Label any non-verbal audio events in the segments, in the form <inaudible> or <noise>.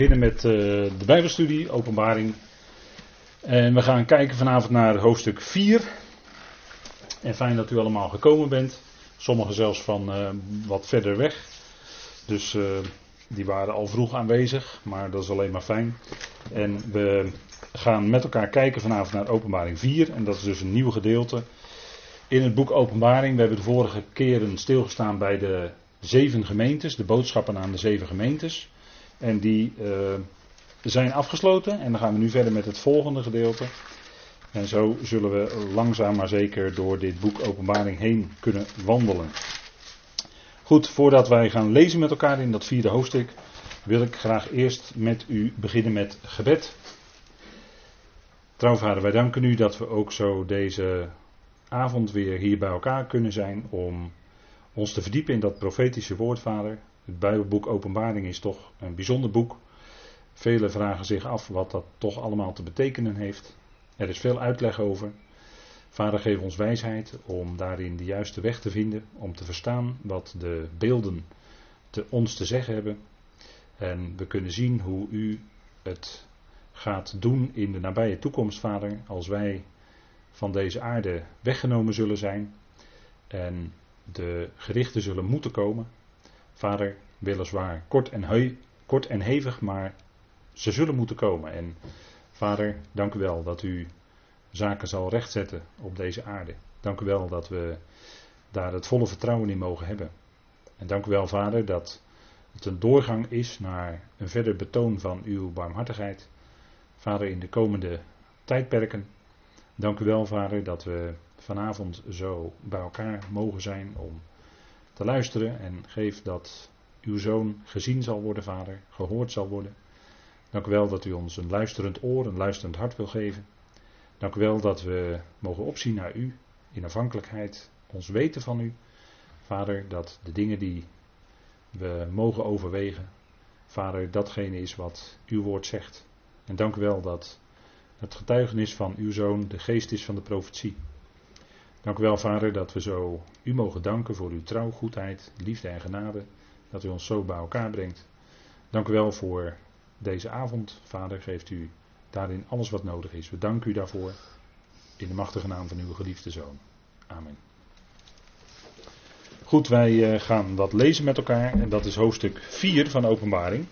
beginnen met uh, de Bijbelstudie, openbaring. En we gaan kijken vanavond naar hoofdstuk 4. En fijn dat u allemaal gekomen bent. Sommigen zelfs van uh, wat verder weg. Dus uh, die waren al vroeg aanwezig, maar dat is alleen maar fijn. En we gaan met elkaar kijken vanavond naar openbaring 4. En dat is dus een nieuw gedeelte in het boek Openbaring. We hebben de vorige keren stilgestaan bij de zeven gemeentes, de boodschappen aan de zeven gemeentes. En die uh, zijn afgesloten. En dan gaan we nu verder met het volgende gedeelte. En zo zullen we langzaam maar zeker door dit boek Openbaring heen kunnen wandelen. Goed, voordat wij gaan lezen met elkaar in dat vierde hoofdstuk, wil ik graag eerst met u beginnen met gebed. Trouwvader, wij danken u dat we ook zo deze avond weer hier bij elkaar kunnen zijn om ons te verdiepen in dat profetische woord, Vader. Het Bijbelboek Openbaring is toch een bijzonder boek. Velen vragen zich af wat dat toch allemaal te betekenen heeft. Er is veel uitleg over. Vader, geef ons wijsheid om daarin de juiste weg te vinden, om te verstaan wat de beelden te ons te zeggen hebben. En we kunnen zien hoe u het gaat doen in de nabije toekomst, Vader, als wij van deze aarde weggenomen zullen zijn en de gerichten zullen moeten komen. Vader, weliswaar kort en, kort en hevig, maar ze zullen moeten komen. En vader, dank u wel dat u zaken zal rechtzetten op deze aarde. Dank u wel dat we daar het volle vertrouwen in mogen hebben. En dank u wel, vader, dat het een doorgang is naar een verder betoon van uw barmhartigheid. Vader, in de komende tijdperken. Dank u wel, vader, dat we vanavond zo bij elkaar mogen zijn om te luisteren. En geef dat uw zoon gezien zal worden, vader, gehoord zal worden. Dank u wel dat u ons een luisterend oor, een luisterend hart wil geven. Dank u wel dat we mogen opzien naar u in afhankelijkheid, ons weten van u. Vader, dat de dingen die we mogen overwegen, Vader, datgene is wat uw woord zegt. En dank u wel dat het getuigenis van uw zoon de geest is van de profetie. Dank u wel, Vader, dat we zo u mogen danken voor uw trouw, goedheid, liefde en genade. Dat u ons zo bij elkaar brengt. Dank u wel voor deze avond. Vader, geeft u daarin alles wat nodig is. We danken u daarvoor. In de machtige naam van uw geliefde zoon. Amen. Goed, wij eh, gaan wat lezen met elkaar. En dat is hoofdstuk 4 van Openbaring.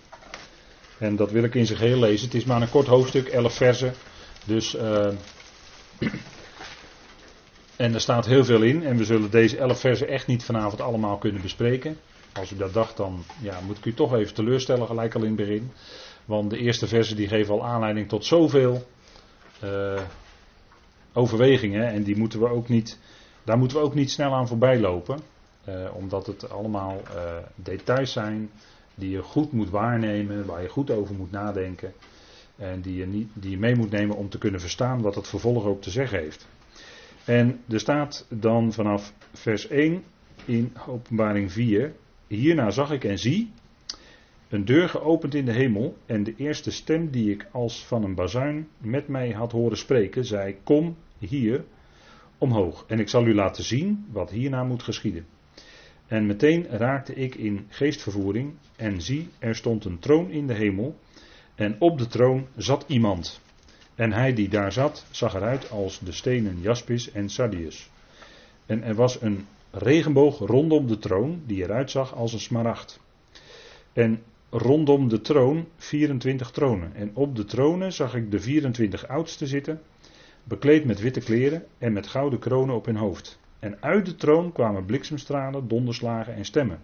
En dat wil ik in zijn geheel lezen. Het is maar een kort hoofdstuk, 11 versen. Dus. Uh, en er staat heel veel in. En we zullen deze 11 versen echt niet vanavond allemaal kunnen bespreken. Als u dat dacht, dan ja, moet ik u toch even teleurstellen, gelijk al in het begin. Want de eerste versen die geven al aanleiding tot zoveel uh, overwegingen. En die moeten we ook niet, daar moeten we ook niet snel aan voorbij lopen. Uh, omdat het allemaal uh, details zijn die je goed moet waarnemen, waar je goed over moet nadenken. En die je, niet, die je mee moet nemen om te kunnen verstaan wat het vervolg ook te zeggen heeft. En er staat dan vanaf vers 1 in Openbaring 4. Hierna zag ik en zie een deur geopend in de hemel. En de eerste stem die ik als van een bazuin met mij had horen spreken, zei: Kom hier omhoog. En ik zal u laten zien wat hierna moet geschieden. En meteen raakte ik in geestvervoering. En zie, er stond een troon in de hemel. En op de troon zat iemand. En hij die daar zat, zag eruit als de stenen jaspis en sardius. En er was een regenboog rondom de troon, die eruit zag als een smaragd. En rondom de troon 24 tronen. En op de tronen zag ik de 24 oudsten zitten, bekleed met witte kleren en met gouden kronen op hun hoofd. En uit de troon kwamen bliksemstralen, donderslagen en stemmen.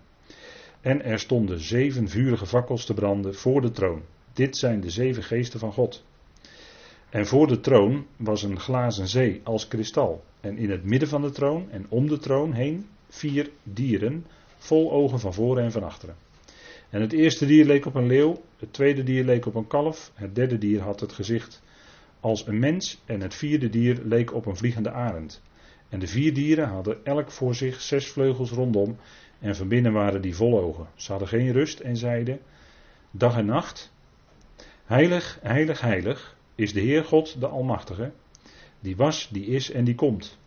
En er stonden zeven vurige fakkels te branden voor de troon. Dit zijn de zeven geesten van God. En voor de troon was een glazen zee als kristal. En in het midden van de troon en om de troon heen vier dieren, vol ogen van voren en van achteren. En het eerste dier leek op een leeuw, het tweede dier leek op een kalf, het derde dier had het gezicht als een mens en het vierde dier leek op een vliegende arend. En de vier dieren hadden elk voor zich zes vleugels rondom en van binnen waren die vol ogen. Ze hadden geen rust en zeiden dag en nacht, heilig, heilig, heilig is de Heer God de Almachtige, die was, die is en die komt.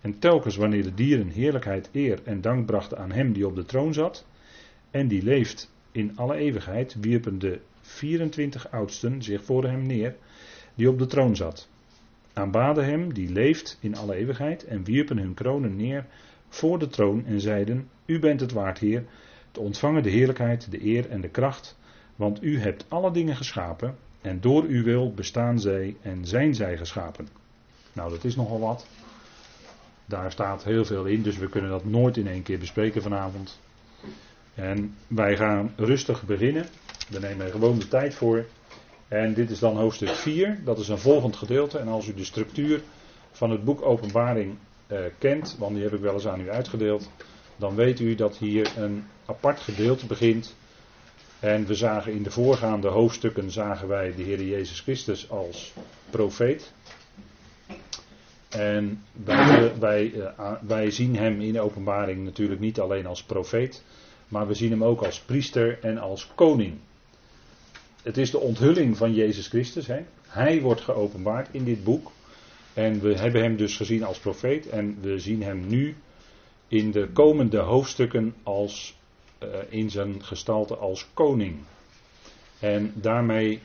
En telkens wanneer de dieren heerlijkheid, eer en dank brachten aan hem die op de troon zat, en die leeft in alle eeuwigheid, wierpen de 24 oudsten zich voor hem neer, die op de troon zat. Aanbaden hem, die leeft in alle eeuwigheid, en wierpen hun kronen neer voor de troon en zeiden: U bent het waard, Heer, te ontvangen de heerlijkheid, de eer en de kracht, want u hebt alle dingen geschapen, en door uw wil bestaan zij en zijn zij geschapen. Nou, dat is nogal wat. Daar staat heel veel in, dus we kunnen dat nooit in één keer bespreken vanavond. En wij gaan rustig beginnen. We nemen gewoon de tijd voor. En dit is dan hoofdstuk 4, dat is een volgend gedeelte. En als u de structuur van het boek Openbaring eh, kent, want die heb ik wel eens aan u uitgedeeld, dan weet u dat hier een apart gedeelte begint. En we zagen in de voorgaande hoofdstukken zagen wij de Heer Jezus Christus als profeet. En wij, wij, uh, wij zien hem in de openbaring natuurlijk niet alleen als profeet, maar we zien hem ook als priester en als koning. Het is de onthulling van Jezus Christus. Hè? Hij wordt geopenbaard in dit boek. En we hebben hem dus gezien als profeet. En we zien hem nu in de komende hoofdstukken als, in zijn gestalte als koning. En daarmee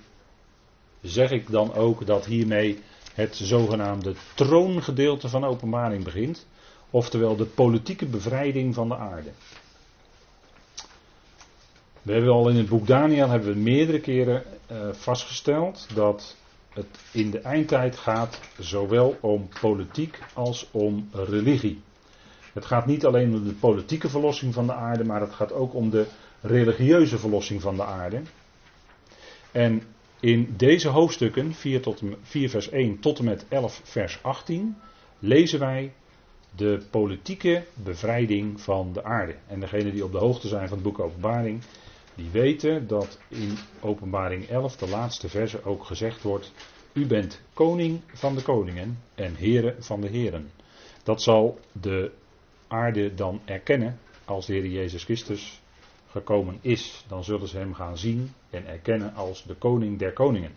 zeg ik dan ook dat hiermee het zogenaamde troongedeelte van openbaring begint. Oftewel de politieke bevrijding van de aarde. We hebben al in het boek Daniel hebben we meerdere keren uh, vastgesteld dat het in de eindtijd gaat zowel om politiek als om religie. Het gaat niet alleen om de politieke verlossing van de aarde, maar het gaat ook om de religieuze verlossing van de aarde. En in deze hoofdstukken, 4, tot, 4 vers 1 tot en met 11 vers 18, lezen wij de politieke bevrijding van de aarde. En degenen die op de hoogte zijn van het boek Openbaring, die weten dat in Openbaring 11, de laatste verse, ook gezegd wordt: U bent koning van de koningen en heren van de heren. Dat zal de aarde dan erkennen als de Heer Jezus Christus gekomen is. Dan zullen ze hem gaan zien en erkennen als de koning der koningen.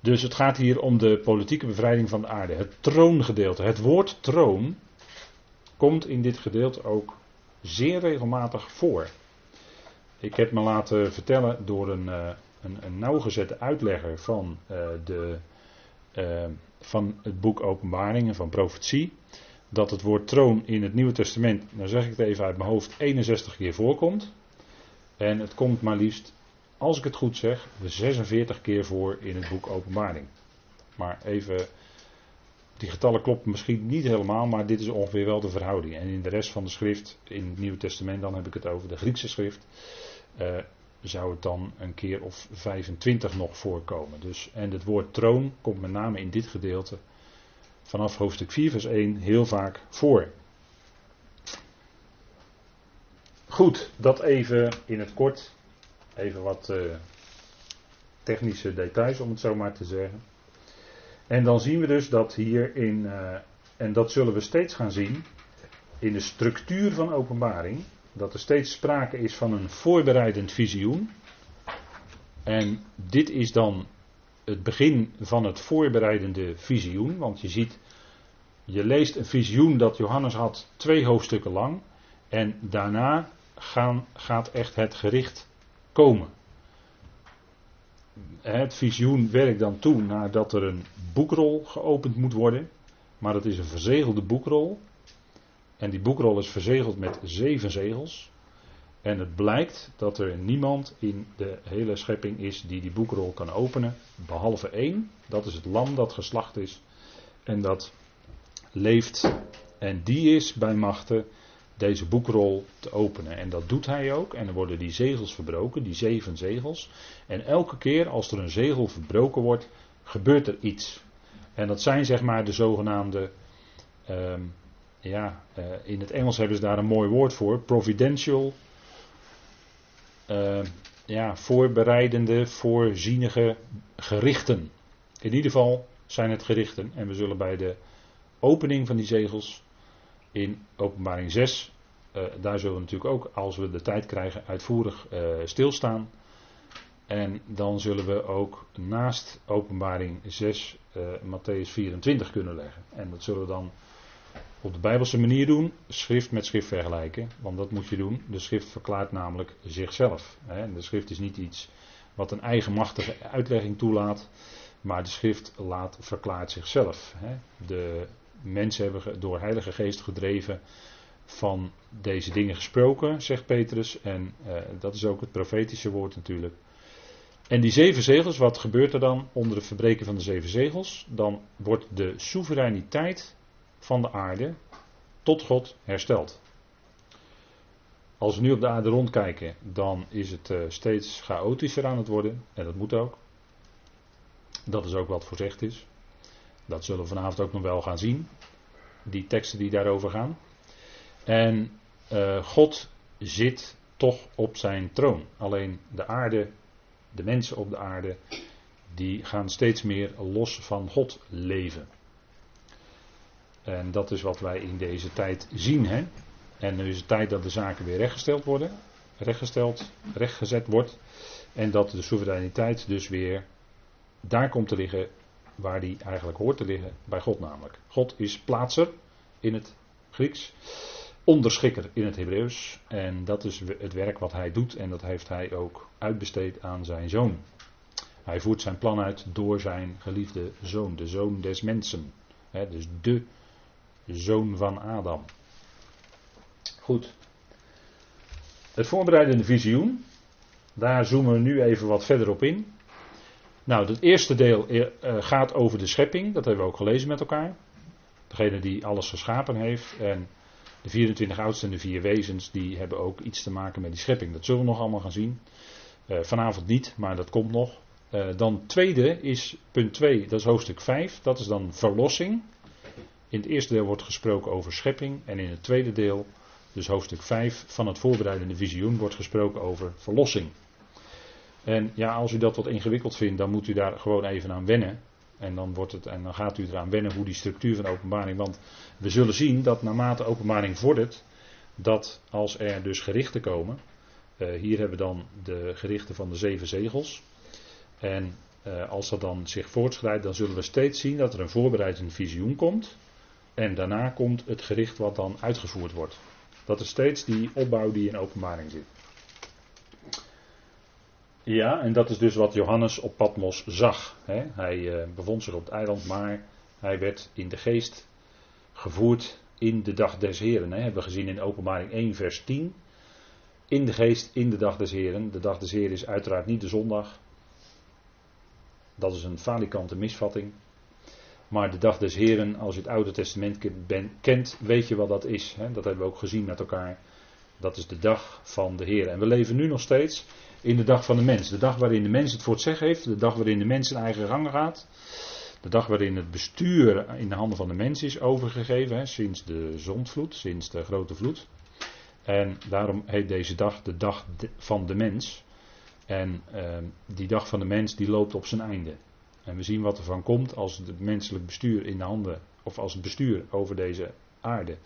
Dus het gaat hier om de politieke bevrijding van de aarde. Het troongedeelte. Het woord troon komt in dit gedeelte ook zeer regelmatig voor. Ik heb me laten vertellen door een, uh, een, nauwgezette uitlegger van, uh, de, uh, van het boek Openbaringen, van profetie, dat het woord troon in het Nieuwe Testament, nou zeg ik het even uit mijn hoofd, 61 keer voorkomt. En het komt maar liefst, als ik het goed zeg, 46 keer voor in het boek Openbaring. Maar even, die getallen kloppen misschien niet helemaal, maar dit is ongeveer wel de verhouding. En in de rest van de schrift, in het Nieuwe Testament, dan heb ik het over de Griekse schrift, uh, zou het dan een keer of 25 nog voorkomen. Dus, en het woord troon komt met name in dit gedeelte vanaf hoofdstuk 4 vers 1 heel vaak voor. Goed, dat even in het kort. Even wat uh, technische details om het zo maar te zeggen. En dan zien we dus dat hier in, uh, en dat zullen we steeds gaan zien, in de structuur van openbaring, dat er steeds sprake is van een voorbereidend visioen. En dit is dan het begin van het voorbereidende visioen. Want je ziet, je leest een visioen dat Johannes had twee hoofdstukken lang. En daarna gaan, gaat echt het gericht komen. Het visioen werkt dan toe nadat er een boekrol geopend moet worden. Maar dat is een verzegelde boekrol. En die boekrol is verzegeld met zeven zegels. En het blijkt dat er niemand in de hele schepping is die die boekrol kan openen, behalve één. Dat is het lam dat geslacht is en dat leeft. En die is bij machten deze boekrol te openen. En dat doet hij ook. En dan worden die zegels verbroken, die zeven zegels. En elke keer als er een zegel verbroken wordt, gebeurt er iets. En dat zijn zeg maar de zogenaamde um, ja, uh, in het Engels hebben ze daar een mooi woord voor. Providential. Uh, ja, voorbereidende, voorzienige gerichten. In ieder geval zijn het gerichten. En we zullen bij de opening van die zegels in openbaring 6. Uh, daar zullen we natuurlijk ook, als we de tijd krijgen, uitvoerig stilstaan. En dan zullen we ook naast openbaring 6 Matthäus 24 kunnen leggen. En dat zullen we dan op de Bijbelse manier doen, schrift met schrift vergelijken. Want dat moet je doen. De schrift verklaart namelijk zichzelf. Hè. De schrift is niet iets wat een eigenmachtige uitlegging toelaat. Maar de schrift laat, verklaart zichzelf. Hè. De mensen hebben door Heilige Geest gedreven van deze dingen gesproken, zegt Petrus. En uh, dat is ook het profetische woord natuurlijk. En die zeven zegels, wat gebeurt er dan onder het verbreken van de zeven zegels? Dan wordt de soevereiniteit van de aarde tot God hersteld. Als we nu op de aarde rondkijken, dan is het uh, steeds chaotischer aan het worden. En dat moet ook. Dat is ook wat voorzegd is. Dat zullen we vanavond ook nog wel gaan zien. Die teksten die daarover gaan. En uh, God zit toch op zijn troon. Alleen de aarde, de mensen op de aarde, die gaan steeds meer los van God leven. En dat is wat wij in deze tijd zien. Hè? En nu is het tijd dat de zaken weer rechtgesteld worden. Rechtgesteld, rechtgezet wordt. En dat de soevereiniteit dus weer daar komt te liggen waar die eigenlijk hoort te liggen, bij God namelijk. God is plaatser in het Grieks, onderschikker in het Hebreeuws. En dat is het werk wat hij doet en dat heeft hij ook uitbesteed aan zijn zoon. Hij voert zijn plan uit door zijn geliefde zoon, de zoon des mensen. dus de zoon van Adam. Goed. Het voorbereidende visioen. Daar zoomen we nu even wat verder op in. Nou, het eerste deel eh, eh, gaat over de schepping. Dat hebben we ook gelezen met elkaar. Degene die alles geschapen heeft. En de 24 oudsten en de vier wezens, die hebben ook iets te maken met die schepping. Dat zullen we nog allemaal gaan zien. Uh, vanavond niet, maar dat komt nog. Uh, dan tweede is punt 2, dat is hoofdstuk 5. Dat is dan verlossing. In het eerste deel wordt gesproken over schepping. En in het tweede deel, dus hoofdstuk 5 van het voorbereidende visioen, wordt gesproken over verlossing. En ja, als u dat wat ingewikkeld vindt, dan moet u daar gewoon even aan wennen. En dan, wordt het, en dan gaat u eraan wennen hoe die structuur van openbaring. Want we zullen zien dat naarmate openbaring vordert, dat als er dus gerichten komen. Uh, hier hebben we dan de gerichten van de zeven zegels. En uh, als dat dan zich voortschrijdt, dan zullen we steeds zien dat er een voorbereidend visioen komt. En daarna komt het gericht wat dan uitgevoerd wordt. Dat is steeds die opbouw die in openbaring zit. Ja, en dat is dus wat Johannes op Patmos zag. Hè. Hij uh, bevond zich op het eiland, maar hij werd in de geest gevoerd in de dag des Heren. Hè. Hebben we gezien in Openbaring 1, vers 10. In de geest, in de dag des Heren. De dag des Heren is uiteraard niet de zondag. Dat is een falikante misvatting. Maar de dag des Heren, als je het Oude Testament kent, weet je wat dat is. Hè. Dat hebben we ook gezien met elkaar. Dat is de dag van de Heer. En we leven nu nog steeds in de dag van de mens. De dag waarin de mens het voor het zeggen heeft. De dag waarin de mens zijn eigen gang gaat. De dag waarin het bestuur in de handen van de mens is overgegeven. Hè, sinds de zondvloed, sinds de grote vloed. En daarom heet deze dag de dag van de mens. En uh, die dag van de mens die loopt op zijn einde. En we zien wat er van komt als het menselijk bestuur in de handen, of als het bestuur over deze aarde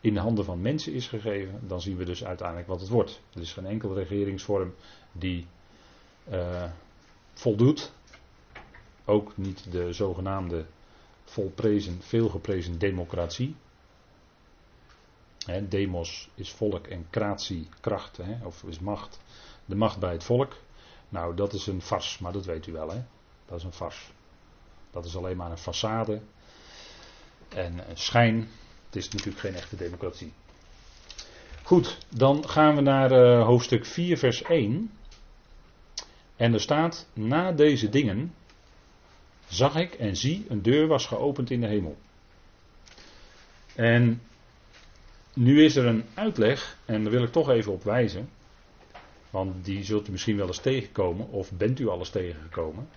in de handen van mensen is gegeven, dan zien we dus uiteindelijk wat het wordt. Er is geen enkele regeringsvorm die uh, voldoet. Ook niet de zogenaamde volprezen, veelgeprezen democratie. Demos is volk en kratie kracht, of is macht. De macht bij het volk. Nou, dat is een fars, maar dat weet u wel, hè? Dat is een fars. Dat is alleen maar een façade en een schijn. Het is natuurlijk geen echte democratie. Goed, dan gaan we naar uh, hoofdstuk 4, vers 1. En er staat: Na deze dingen zag ik en zie, een deur was geopend in de hemel. En nu is er een uitleg, en daar wil ik toch even op wijzen. Want die zult u misschien wel eens tegenkomen, of bent u al eens tegengekomen.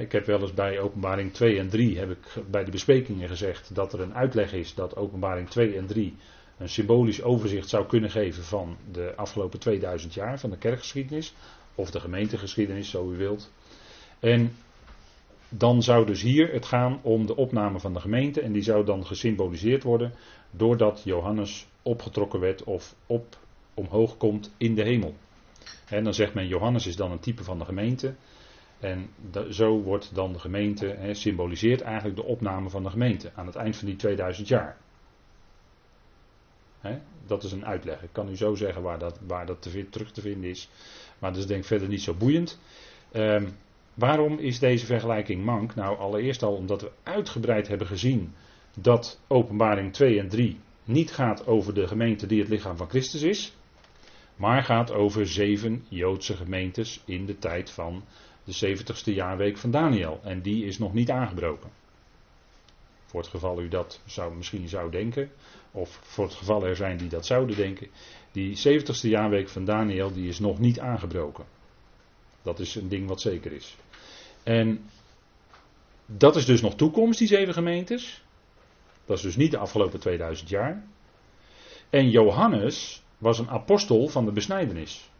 Ik heb wel eens bij openbaring 2 en 3, heb ik bij de besprekingen gezegd, dat er een uitleg is dat openbaring 2 en 3 een symbolisch overzicht zou kunnen geven van de afgelopen 2000 jaar van de kerkgeschiedenis. Of de gemeentegeschiedenis, zo u wilt. En dan zou dus hier het gaan om de opname van de gemeente. En die zou dan gesymboliseerd worden doordat Johannes opgetrokken werd of op, omhoog komt in de hemel. En dan zegt men Johannes is dan een type van de gemeente. En zo wordt dan de gemeente, symboliseert eigenlijk de opname van de gemeente aan het eind van die 2000 jaar. dat is een uitleg. Ik kan u zo zeggen waar dat, waar dat te, terug te vinden is. Maar dat is denk ik verder niet zo boeiend. Ehm, waarom is deze vergelijking mank? Nou, allereerst al omdat we uitgebreid hebben gezien dat openbaring 2 en 3 niet gaat over de gemeente die het lichaam van Christus is. Maar gaat over zeven Joodse gemeentes in de tijd van de 70ste jaarweek van Daniel. En die is nog niet aangebroken. Voor het geval u dat zou, misschien zou denken, of voor het geval er zijn die dat zouden denken, die 70ste jaarweek van Daniel die is nog niet aangebroken. Dat is een ding wat zeker is. En dat is dus nog toekomst, die zeven gemeentes. Dat is dus niet de afgelopen 2000 jaar. En Johannes was een apostel van de besnijdenis.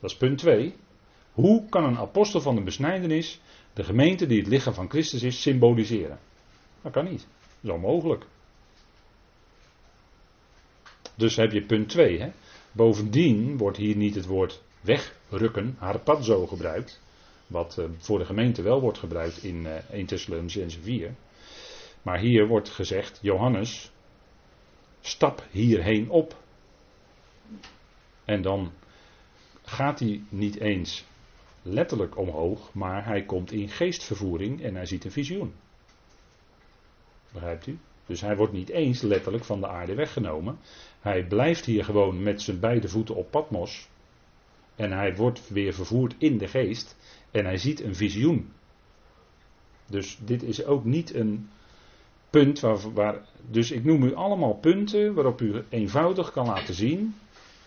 Dat is punt 2. Hoe kan een apostel van de besnijdenis de gemeente die het lichaam van Christus is symboliseren? Dat kan niet. Dat is onmogelijk. Dus heb je punt 2. Bovendien wordt hier niet het woord wegrukken, harpazo gebruikt. Wat uh, voor de gemeente wel wordt gebruikt in uh, 1 Thessalonicense 4. Maar hier wordt gezegd, Johannes, stap hierheen op. En dan gaat hij niet eens letterlijk omhoog, maar hij komt in geestvervoering en hij ziet een visioen. Begrijpt u? Dus hij wordt niet eens letterlijk van de aarde weggenomen. Hij blijft hier gewoon met zijn beide voeten op Patmos. En hij wordt weer vervoerd in de geest. En hij ziet een visioen. Dus dit is ook niet een punt waar, waar. Dus ik noem u allemaal punten waarop u eenvoudig kan laten zien.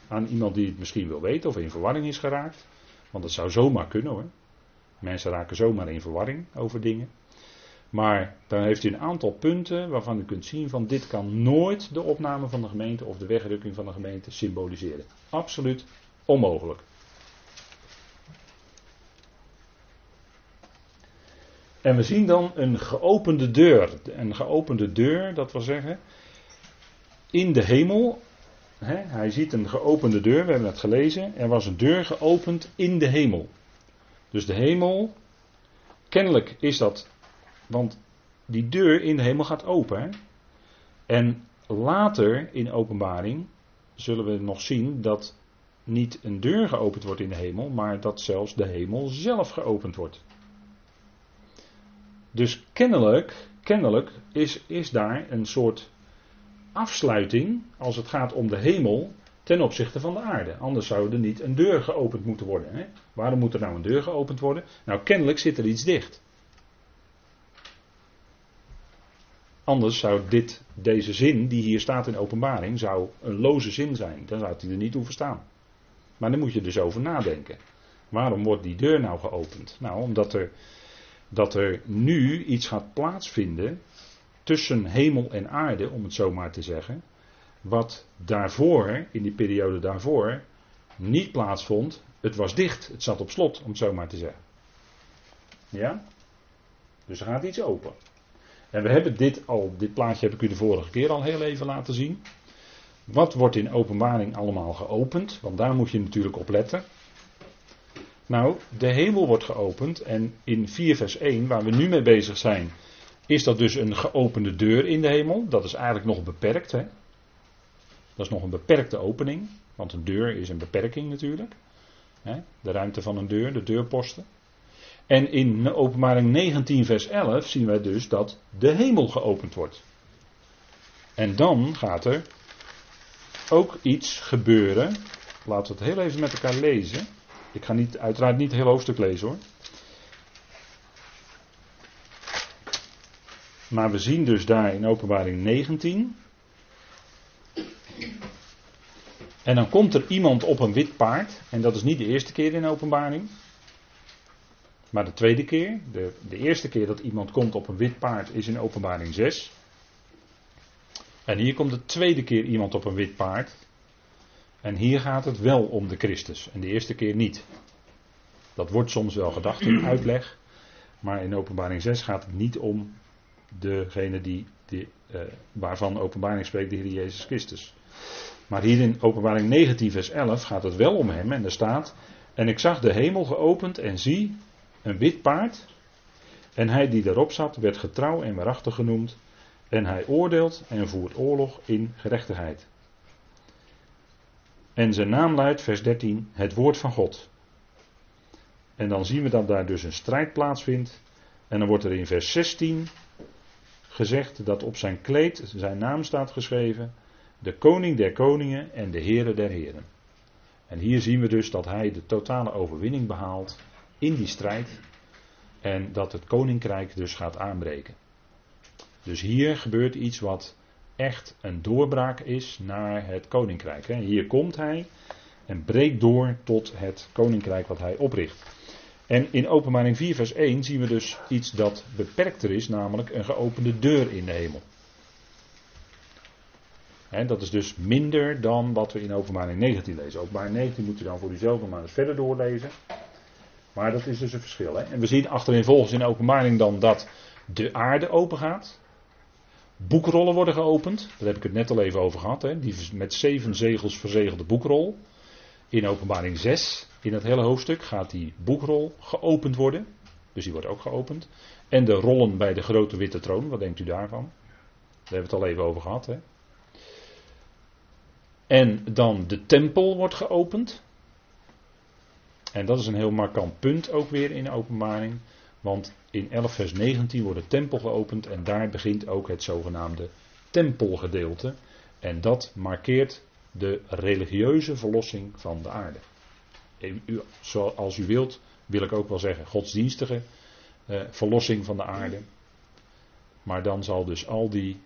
Aan iemand die het misschien wil weten of in verwarring is geraakt. Want dat zou zomaar kunnen hoor. Mensen raken zomaar in verwarring over dingen. Maar dan heeft u een aantal punten waarvan u kunt zien van dit kan nooit de opname van de gemeente of de wegrukking van de gemeente symboliseren. Absoluut onmogelijk. En we zien dan een geopende deur. Een geopende deur, dat wil zeggen, in de hemel. Hij ziet een geopende deur, we hebben het gelezen. Er was een deur geopend in de hemel. Dus de hemel, kennelijk is dat want die deur in de hemel gaat open. En later in openbaring zullen we nog zien dat niet een deur geopend wordt in de hemel, maar dat zelfs de hemel zelf geopend wordt. Dus kennelijk, kennelijk is, is daar een soort afsluiting als het gaat om de hemel ten opzichte van de aarde. Anders zou er niet een deur geopend moeten worden. Hè? Waarom moet er nou een deur geopend worden? Nou, kennelijk zit er iets dicht. Anders zou dit, deze zin die hier staat in openbaring, zou een loze zin zijn. Dan zou hij er niet hoeven staan. Maar dan moet je dus over nadenken. Waarom wordt die deur nou geopend? Nou, omdat er, dat er nu iets gaat plaatsvinden tussen hemel en aarde, om het zo maar te zeggen. Wat daarvoor, in die periode daarvoor, niet plaatsvond. Het was dicht, het zat op slot, om het zo maar te zeggen. Ja? Dus er gaat iets open. En we hebben dit al, dit plaatje heb ik u de vorige keer al heel even laten zien. Wat wordt in openbaring allemaal geopend? Want daar moet je natuurlijk op letten. Nou, de hemel wordt geopend en in 4 vers 1, waar we nu mee bezig zijn, is dat dus een geopende deur in de hemel. Dat is eigenlijk nog beperkt. Hè? Dat is nog een beperkte opening, want een deur is een beperking natuurlijk. Hè? De ruimte van een deur, de deurposten. En in openbaring 19 vers 11 zien wij dus dat de hemel geopend wordt. En dan gaat er ook iets gebeuren. Laten we het heel even met elkaar lezen. Ik ga niet, uiteraard niet het hele hoofdstuk lezen hoor. Maar we zien dus daar in openbaring 19. En dan komt er iemand op een wit paard. En dat is niet de eerste keer in openbaring. Maar de tweede keer, de, de eerste keer dat iemand komt op een wit paard is in openbaring 6. En hier komt de tweede keer iemand op een wit paard. En hier gaat het wel om de Christus. En de eerste keer niet. Dat wordt soms wel gedacht in uitleg. Maar in openbaring 6 gaat het niet om degene die, uh, waarvan openbaring spreekt, de Heer Jezus Christus. Maar hier in openbaring 19 vers 11 gaat het wel om hem. En er staat, en ik zag de hemel geopend en zie, een wit paard. En hij die daarop zat, werd getrouw en waarachtig genoemd. En hij oordeelt en voert oorlog in gerechtigheid. En zijn naam luidt, vers 13, het woord van God. En dan zien we dat daar dus een strijd plaatsvindt. En dan wordt er in vers 16 gezegd dat op zijn kleed zijn naam staat geschreven: de koning der koningen en de Heere der heren. En hier zien we dus dat hij de totale overwinning behaalt in die strijd en dat het koninkrijk dus gaat aanbreken. Dus hier gebeurt iets wat echt een doorbraak is naar het koninkrijk. Hier komt hij en breekt door tot het koninkrijk wat hij opricht. En in openbaring 4 vers 1 zien we dus iets dat beperkter is, namelijk een geopende deur in de hemel. En dat is dus minder dan wat we in openbaring 19 lezen. Openbaring 19 moet je dan voor uzelf nog maar eens verder doorlezen. Maar dat is dus een verschil. Hè? En we zien achterin volgens in openbaring dan dat de aarde open gaat. Boekrollen worden geopend. Daar heb ik het net al even over gehad. Die met zeven zegels verzegelde boekrol. In openbaring 6, in het hele hoofdstuk, gaat die boekrol geopend worden. Dus die wordt ook geopend. En de rollen bij de grote witte troon, wat denkt u daarvan? Daar hebben we het al even over gehad. Hè? En dan de tempel wordt geopend. En dat is een heel markant punt ook weer in de openbaring. Want in 11 vers 19 wordt de tempel geopend en daar begint ook het zogenaamde tempelgedeelte. En dat markeert de religieuze verlossing van de aarde. Zoals u wilt, wil ik ook wel zeggen, godsdienstige eh, verlossing van de aarde. Maar dan zal dus al die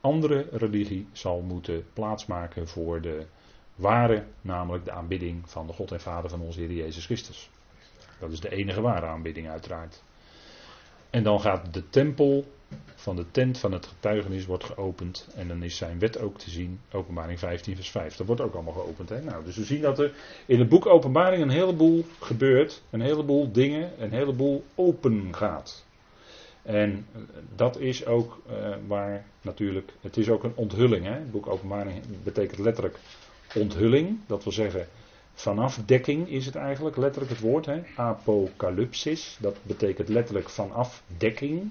andere religie zal moeten plaatsmaken voor de ware, namelijk de aanbidding van de God en Vader van onze Heer Jezus Christus. Dat is de enige ware aanbidding uiteraard. En dan gaat de tempel van de tent van het getuigenis wordt geopend. En dan is zijn wet ook te zien. Openbaring 15 vers 5. Dat wordt ook allemaal geopend. Hè? Nou, dus we zien dat er in het boek Openbaring een heleboel gebeurt. Een heleboel dingen, een heleboel open gaat. En dat is ook uh, waar natuurlijk, het is ook een onthulling. Hè? Het boek Openbaring betekent letterlijk onthulling. Dat wil zeggen, vanaf dekking is het eigenlijk, letterlijk het woord. Apocalypsis, dat betekent letterlijk vanaf dekking.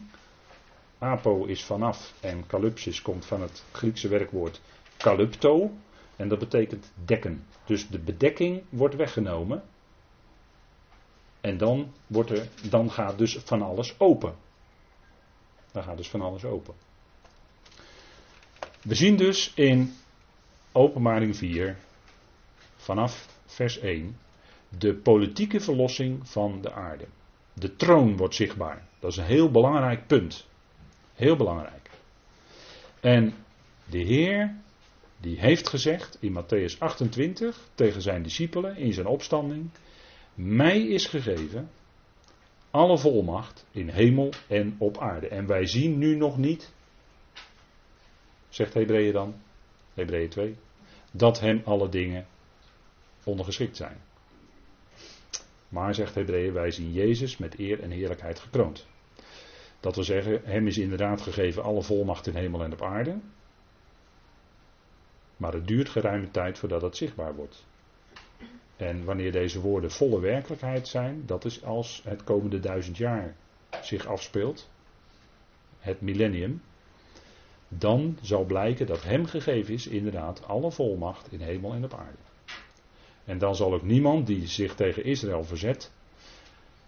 Apo is vanaf en calypsis komt van het Griekse werkwoord kalypto. En dat betekent dekken. Dus de bedekking wordt weggenomen. En dan, wordt er, dan gaat dus van alles open. Dan gaat dus van alles open. We zien dus in Openbaring 4, vanaf vers 1, de politieke verlossing van de aarde. De troon wordt zichtbaar. Dat is een heel belangrijk punt. Heel belangrijk. En de Heer, die heeft gezegd in Matthäus 28 tegen zijn discipelen in zijn opstanding: Mij is gegeven alle volmacht in hemel en op aarde. En wij zien nu nog niet, zegt Hebreeën dan, Hebreeën 2, dat hem alle dingen ondergeschikt zijn. Maar, zegt Hebreeën, wij zien Jezus met eer en heerlijkheid gekroond. Dat wil zeggen, hem is inderdaad gegeven alle volmacht in hemel en op aarde. Maar het duurt geruime tijd voordat het zichtbaar wordt. En wanneer deze woorden volle werkelijkheid zijn, dat is als het komende duizend jaar zich afspeelt, het millennium, dan zal blijken dat hem gegeven is inderdaad alle volmacht in hemel en op aarde. En dan zal ook niemand die zich tegen Israël verzet,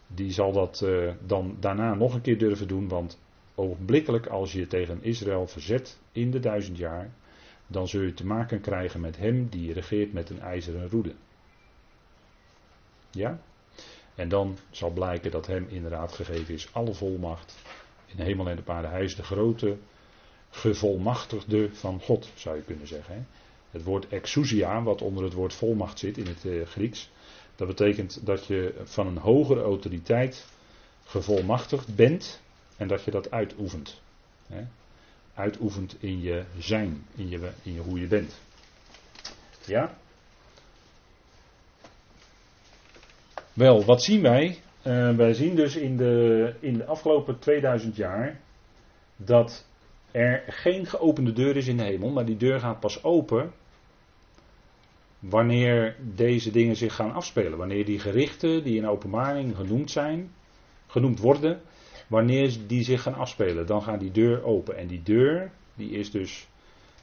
die zal dat uh, dan daarna nog een keer durven doen, want ogenblikkelijk als je tegen Israël verzet in de duizend jaar, dan zul je te maken krijgen met hem die regeert met een ijzeren roede. Ja? En dan zal blijken dat hem inderdaad gegeven is alle volmacht in hemel en op aarde. Hij is de grote gevolmachtigde van God, zou je kunnen zeggen. Het woord exousia, wat onder het woord volmacht zit in het uh, Grieks, dat betekent dat je van een hogere autoriteit gevolmachtigd bent en dat je dat uitoefent. Hè? Uitoefent in je zijn, in je, in je hoe je bent. Ja? Wel, wat zien wij? Uh, wij zien dus in de, in de afgelopen 2000 jaar dat er geen geopende deur is in de hemel, maar die deur gaat pas open wanneer deze dingen zich gaan afspelen. Wanneer die gerichten die in openbaring genoemd zijn, genoemd worden, wanneer die zich gaan afspelen, dan gaat die deur open. En die deur, die is dus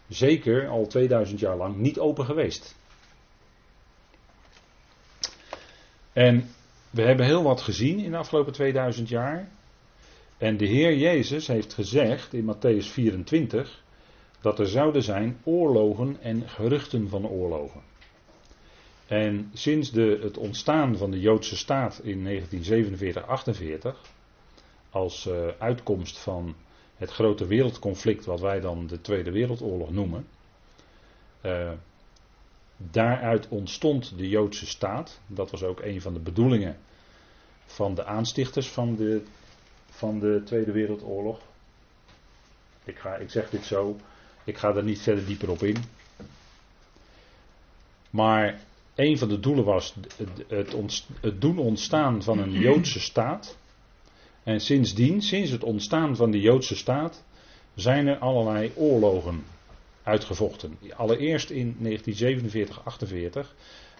zeker al 2000 jaar lang niet open geweest. En we hebben heel wat gezien in de afgelopen 2000 jaar. En de Heer Jezus heeft gezegd in Matthäus 24 dat er zouden zijn oorlogen en geruchten van oorlogen. En sinds de, het ontstaan van de Joodse staat in 1947-48, als uh, uitkomst van het grote wereldconflict wat wij dan de Tweede Wereldoorlog noemen, uh, daaruit ontstond de Joodse staat. Dat was ook een van de bedoelingen van de aanstichters van de, van de Tweede Wereldoorlog. Ik, ga, ik zeg dit zo, ik ga er niet verder dieper op in. Maar een van de doelen was het, het, doen ontstaan van een Joodse staat. En sindsdien, sinds het ontstaan van de Joodse staat, zijn er allerlei oorlogen uitgevochten. Allereerst in 1947-48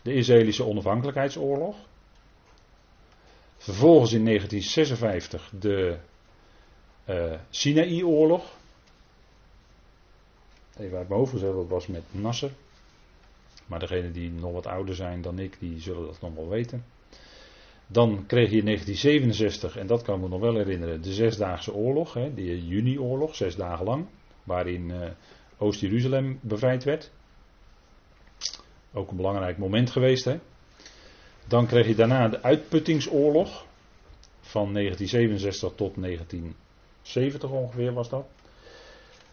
de Israëlische onafhankelijkheidsoorlog. Vervolgens in 1956 de uh, Sinaï-oorlog. Even uit mijn hoofd gezegd, dat was met Nasser. Maar degenen die nog wat ouder zijn dan ik, die zullen dat nog wel weten. Dan kreeg je in 1967, en dat kan ik me nog wel herinneren, de Zesdaagse Oorlog, hè, de Juni-oorlog, zes dagen lang. Waarin uh, Oost-Jeruzalem bevrijd werd. Ook een belangrijk moment geweest. Hè? Dan kreeg je daarna de uitputtingsoorlog. Van 1967 tot 1970 ongeveer was dat.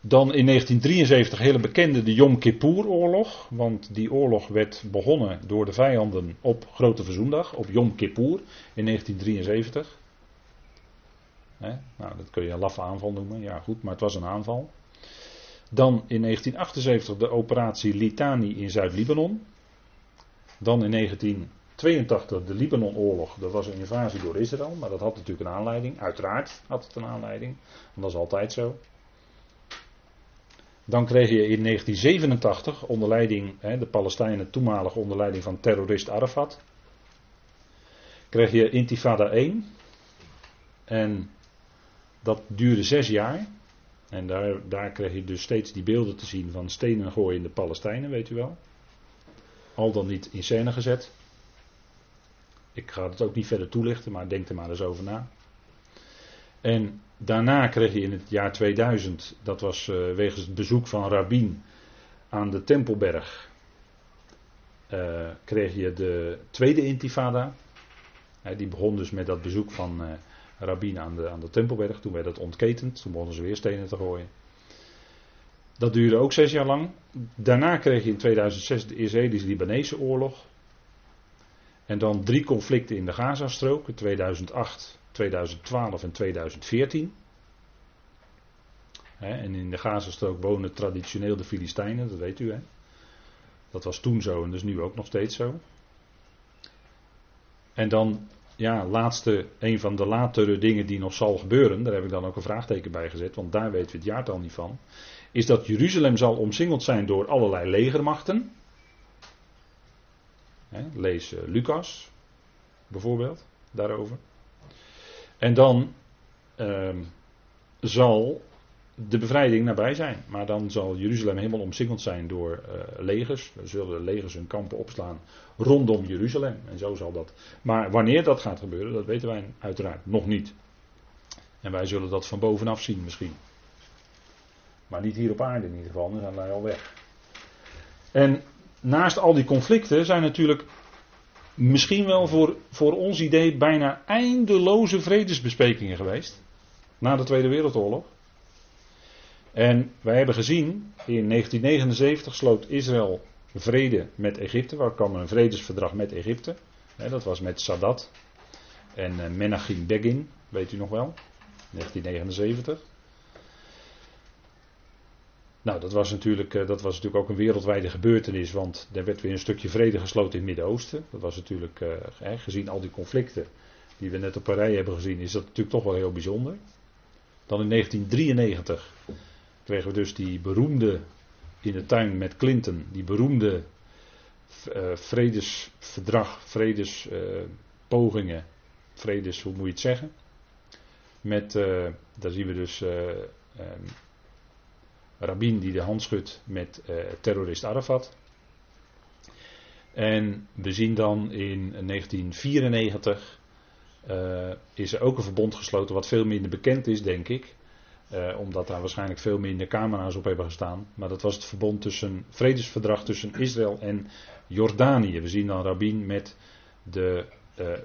Dan in 1973 hele bekende de Yom Kippur-oorlog. Want die oorlog werd begonnen door de vijanden op Grote Verzoendag, op Yom Kippur in 1973. nou, dat kun je een laffe aanval noemen. Ja, goed, maar het was een aanval. Dan in 1978 de operatie Litani in Zuid-Libanon. Dan in 1982 de Libanonoorlog. Dat was een invasie door Israël, maar dat had natuurlijk een aanleiding. Uiteraard had het een aanleiding, want dat is altijd zo. Dan kreeg je in 1987 onder leiding, hè, de Palestijnen toenmalig onder leiding van terrorist Arafat. Kreeg je Intifada 1. En dat duurde zes jaar. En daar, daar kreeg je dus steeds die beelden te zien van stenen gooien de Palestijnen, weet u wel. Al dan niet in scène gezet. Ik ga het ook niet verder toelichten, maar denk er maar eens over na. En daarna kreeg je in het jaar 2000, dat was uh, wegens het bezoek van Rabin aan de Tempelberg, uh, kreeg je de tweede intifada. die begon dus met dat bezoek van uh, rabbin aan de, aan de Tempelberg. Toen werd het ontketend. Toen begonnen ze weer stenen te gooien. Dat duurde ook zes jaar lang. Daarna kreeg je in 2006 de Israëlisch-Libanese oorlog. En dan drie conflicten in de Gazastrook. 2008, 2012 en 2014. en in de Gazastrook wonen traditioneel de Filistijnen, dat weet u hè. Dat was toen zo en is nu ook nog steeds zo. En dan ja, laatste, een van de latere dingen die nog zal gebeuren, daar heb ik dan ook een vraagteken bij gezet, want daar weten we het jaartal niet van, is dat Jeruzalem zal omsingeld zijn door allerlei legermachten. lees uh, Lucas bijvoorbeeld daarover. En dan uh, zal de bevrijding nabij zijn. Maar dan zal Jeruzalem helemaal omsingeld zijn door uh, legers. Dan zullen legers hun kampen opslaan rondom Jeruzalem. En zo zal dat. Maar wanneer dat gaat gebeuren, dat weten wij uiteraard nog niet. En wij zullen dat van bovenaf zien misschien. Maar niet hier op aarde in ieder geval, dan zijn wij al weg. En naast al die conflicten zijn natuurlijk misschien wel voor, voor ons idee bijna eindeloze vredesbesprekingen geweest. Na de Tweede Wereldoorlog. En wij hebben gezien, in 1979 sloot Israël vrede met Egypte. Waar kwam een vredesverdrag met Egypte. dat was met Sadat en uh, Menachem Begin, weet u nog wel, 1979. Nou, dat was, natuurlijk, uh, dat was natuurlijk ook een wereldwijde gebeurtenis, want er werd weer een stukje vrede gesloten in het Midden-Oosten. Dat was natuurlijk, uh, gezien al die conflicten die we net op een rij hebben gezien, is dat natuurlijk toch wel heel bijzonder. Dan in 1993 kregen we dus die beroemde in de tuin met Clinton, die beroemde uh, vredesverdrag, vredespogingen, vredes, hoe moet je het zeggen? Met, daar zien we dus um, Rabin die de hand schudt met terrorist Arafat. En we zien dan in 1994 uh, is er ook een verbond gesloten wat veel minder bekend is, denk ik. Uh, omdat daar waarschijnlijk veel minder camera's op hebben gestaan. Maar dat was het verbond tussen, vredesverdrag tussen Israël en Jordanië. We zien dan Rabin met de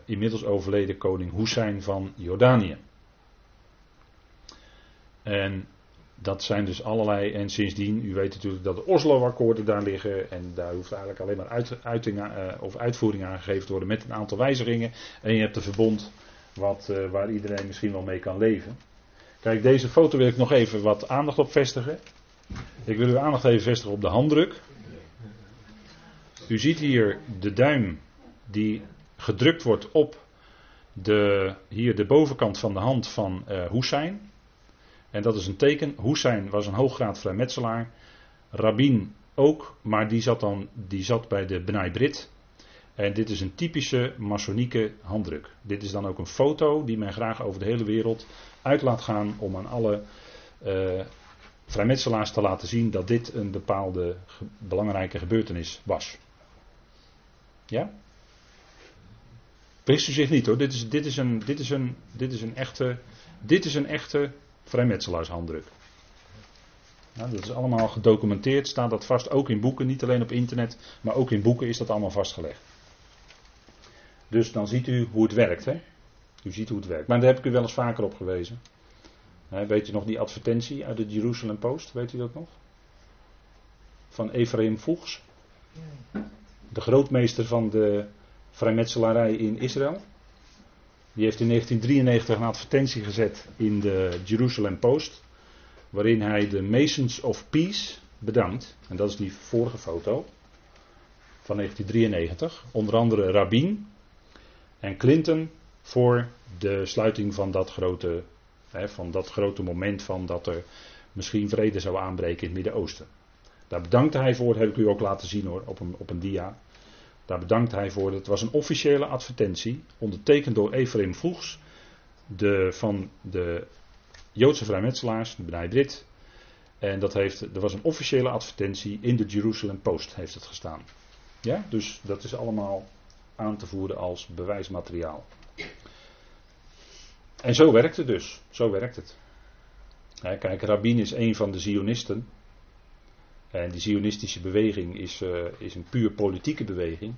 inmiddels overleden koning Hussein van Jordanië. En dat zijn dus allerlei, en sindsdien, u weet natuurlijk dat de Oslo-akkoorden daar liggen. En daar hoeft eigenlijk alleen maar uit, uh, of uitvoering aangegeven te worden met een aantal wijzigingen. En je hebt een verbond wat, uh, waar iedereen misschien wel mee kan leven. Kijk, deze foto wil ik nog even wat aandacht op vestigen. Ik wil uw aandacht even vestigen op de handdruk. U ziet hier de duim die gedrukt wordt op de, hier de bovenkant van de hand van uh, Hussein. En dat is een teken. Hussein was een hooggraad vrijmetselaar. Rabin ook, maar die zat, dan, die zat bij de Benai Brit. En dit is een typische masonieke handdruk. Dit is dan ook een foto die men graag over de hele wereld uit laat gaan om aan alle uh, vrijmetselaars te laten zien dat dit een bepaalde belangrijke gebeurtenis was. Ja? Wist u zich niet hoor. Dit is, dit is, een, dit is, een, dit is een echte. Dit is een echte vrijmetselaarshanddruk. Nou, dat is allemaal gedocumenteerd, staat dat vast ook in boeken, niet alleen op internet, maar ook in boeken is dat allemaal vastgelegd. Dus dan ziet u hoe het werkt. Hè? U ziet hoe het werkt. Maar daar heb ik u wel eens vaker op gewezen. weet je nog die advertentie uit de Jerusalem Post? Weet u dat nog? Van Ephraim Voegs. De grootmeester van de vrijmetselarij in Israël. Die heeft in 1993 een advertentie gezet in de Jerusalem Post. Waarin hij de Masons of Peace bedankt. En dat is die vorige foto. Van 1993. Onder andere Rabin en Clinton voor de sluiting van dat grote, hè, van dat grote moment van dat er misschien vrede zou aanbreken in het Midden-Oosten. Daar bedankte hij voor, heb ik u ook laten zien hoor, op een, op een dia. Daar bedankte hij voor. Het was een officiële advertentie, ondertekend door Ephraim Voegs, de, van de Joodse vrijmetselaars, de Bnei Brit. En dat heeft, er was een officiële advertentie in de Jerusalem Post, heeft het gestaan. Ja, dus dat is allemaal aan te voeren als bewijsmateriaal. En zo werkt het dus. Zo werkt het. kijk, Rabin is een van de Zionisten. En die Zionistische beweging is, uh, is een puur politieke beweging.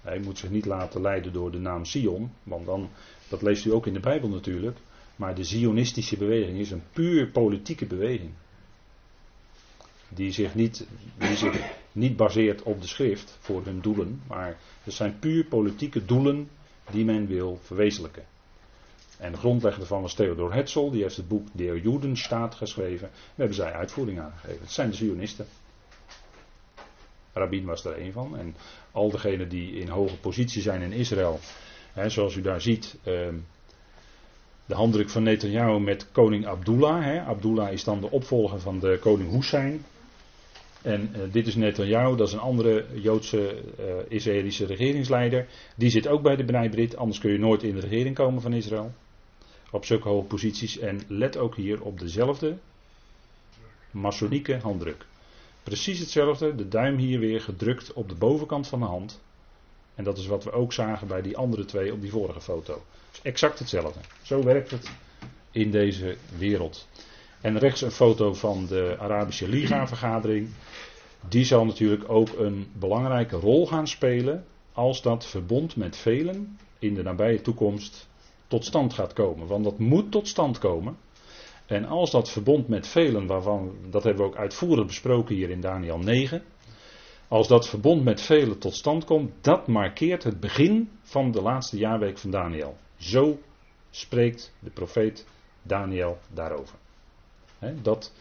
Hij moet zich niet laten leiden door de naam Sion, want dan, dat leest u ook in de Bijbel natuurlijk. Maar de Zionistische beweging is een puur politieke beweging. Die zich niet, die zich niet baseert op de schrift voor hun doelen, maar het zijn puur politieke doelen die men wil verwezenlijken. En de grondlegger daarvan was Theodor Herzl, die heeft het boek De Judenstaat geschreven. Daar hebben zij uitvoering aan gegeven. Het zijn de Zionisten. Rabin was er een van. En al degenen die in hoge positie zijn in Israël, hè, zoals u daar ziet, eh, de handdruk van Netanyahu met koning Abdullah. Hè. Abdullah is dan de opvolger van de koning Hussein. En uh, dit is Netanyahu, dat is een andere Joodse uh, Israëlische regeringsleider. Die zit ook bij de Bnei anders kun je nooit in de regering komen van Israël. Op zulke hoge posities. En let ook hier op dezelfde masonieke handdruk. Precies hetzelfde, de duim hier weer gedrukt op de bovenkant van de hand. En dat is wat we ook zagen bij die andere twee op die vorige foto. Dus exact hetzelfde. Zo werkt het in deze wereld. En rechts een foto van de Arabische Liga-vergadering. Die zal natuurlijk ook een belangrijke rol gaan spelen als dat verbond met velen in de nabije toekomst tot stand gaat komen. Want dat moet tot stand komen. En als dat verbond met velen, waarvan, dat hebben we ook uitvoerig besproken hier in Daniel 9. Als dat verbond met velen tot stand komt, dat markeert het begin van de laatste jaarweek van Daniel. Zo spreekt de profeet Daniel daarover. dat,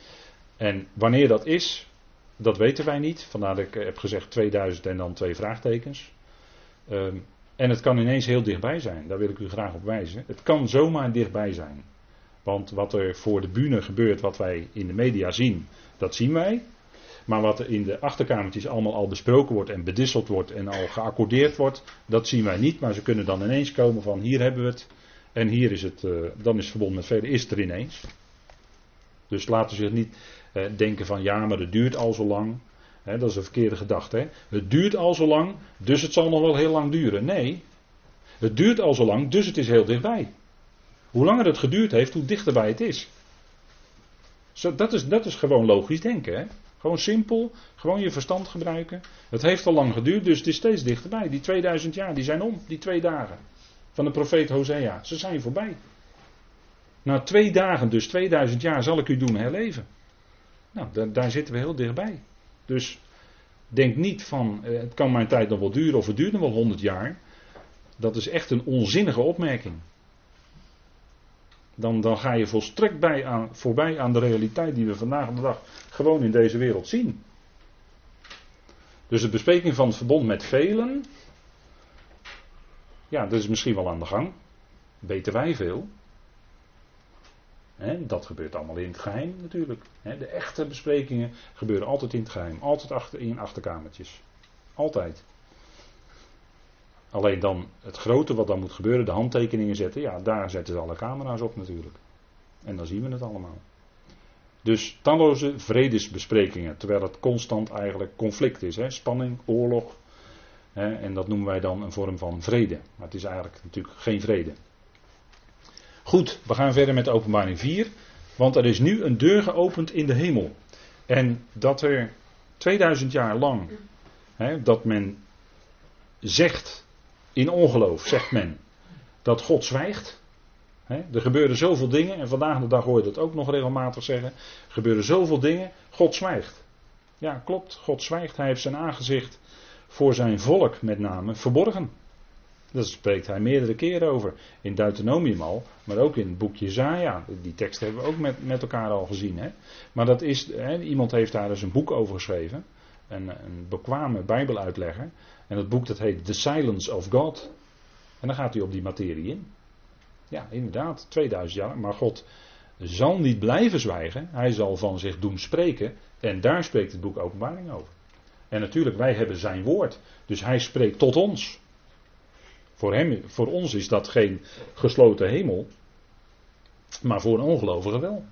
en wanneer dat is, dat weten wij niet. Vandaar dat ik heb gezegd 2000 en dan twee vraagtekens. Um, en het kan ineens heel dichtbij zijn. Daar wil ik u graag op wijzen. Het kan zomaar dichtbij zijn. Want wat er voor de bühne gebeurt, wat wij in de media zien, dat zien wij. Maar wat er in de achterkamertjes allemaal al besproken wordt en bedisseld wordt en al geaccordeerd wordt, dat zien wij niet. Maar ze kunnen dan ineens komen van hier hebben we het en hier is het, uh, dan is het verbonden met velen, is het er ineens. Dus laten ze zich niet uh, denken van ja, maar het duurt al zo lang. dat is een verkeerde gedachte. Het duurt al zo lang, dus het zal nog wel heel lang duren. Nee, Het duurt al zo lang, dus het is heel dichtbij. Hoe langer het geduurd heeft, hoe dichterbij het is. Zo, dat, is dat is gewoon logisch denken. Hè? Gewoon simpel, gewoon je verstand gebruiken. Het heeft al lang geduurd, dus het is steeds dichterbij. Die 2000 jaar, die zijn om, die twee dagen. Van de profeet Hosea, ze zijn voorbij. Na twee dagen, dus 2000 jaar, zal ik u doen herleven. Nou, daar, daar zitten we heel dichtbij. Dus denk niet van, eh, het kan mijn tijd nog wel duren of het duurt nog wel 100 jaar. Dat is echt een onzinnige opmerking. Dan, dan ga je volstrekt bij aan, voorbij aan de realiteit die we vandaag de dag gewoon in deze wereld zien. Dus de bespreking van het verbond met velen, ja, dat is misschien wel aan de gang. Weten wij veel. dat gebeurt allemaal in het geheim natuurlijk. de echte besprekingen gebeuren altijd in het geheim. Altijd achter, in achterkamertjes. Altijd. Alleen dan het grote wat dan moet gebeuren, de handtekeningen zetten. Ja, daar zetten ze alle camera's op natuurlijk. En dan zien we het allemaal. Dus talloze vredesbesprekingen, terwijl het constant eigenlijk conflict is. Hè? Spanning, oorlog. Hè? En dat noemen wij dan een vorm van vrede. Maar het is eigenlijk natuurlijk geen vrede. Goed, we gaan verder met de openbaring 4. Want er is nu een deur geopend in de hemel. En dat er 2000 jaar lang, hè, dat men zegt in ongeloof, zegt men, dat God zwijgt er gebeuren zoveel dingen, en vandaag de dag hoor je dat ook nog regelmatig zeggen. Er gebeuren zoveel dingen, God zwijgt. Ja, klopt, God zwijgt. Hij heeft zijn aangezicht voor zijn volk met name verborgen. Daar spreekt hij meerdere keren over. In Deuteronomium al, maar ook in het boekje Zaja. Die tekst hebben we ook met, met elkaar al gezien. Maar dat is, iemand heeft daar dus een boek over geschreven. Een, een bekwame bijbeluitlegger. En dat boek dat heet The Silence of God. En dan gaat hij op die materie in. Ja, inderdaad, 2000 jaar. Maar God zal niet blijven zwijgen. Hij zal van zich doen spreken. En daar spreekt het boek Openbaring over. En natuurlijk, wij hebben zijn woord. Dus hij spreekt tot ons. Voor, hem, voor ons is dat geen gesloten hemel. Maar voor een ongelovige wel.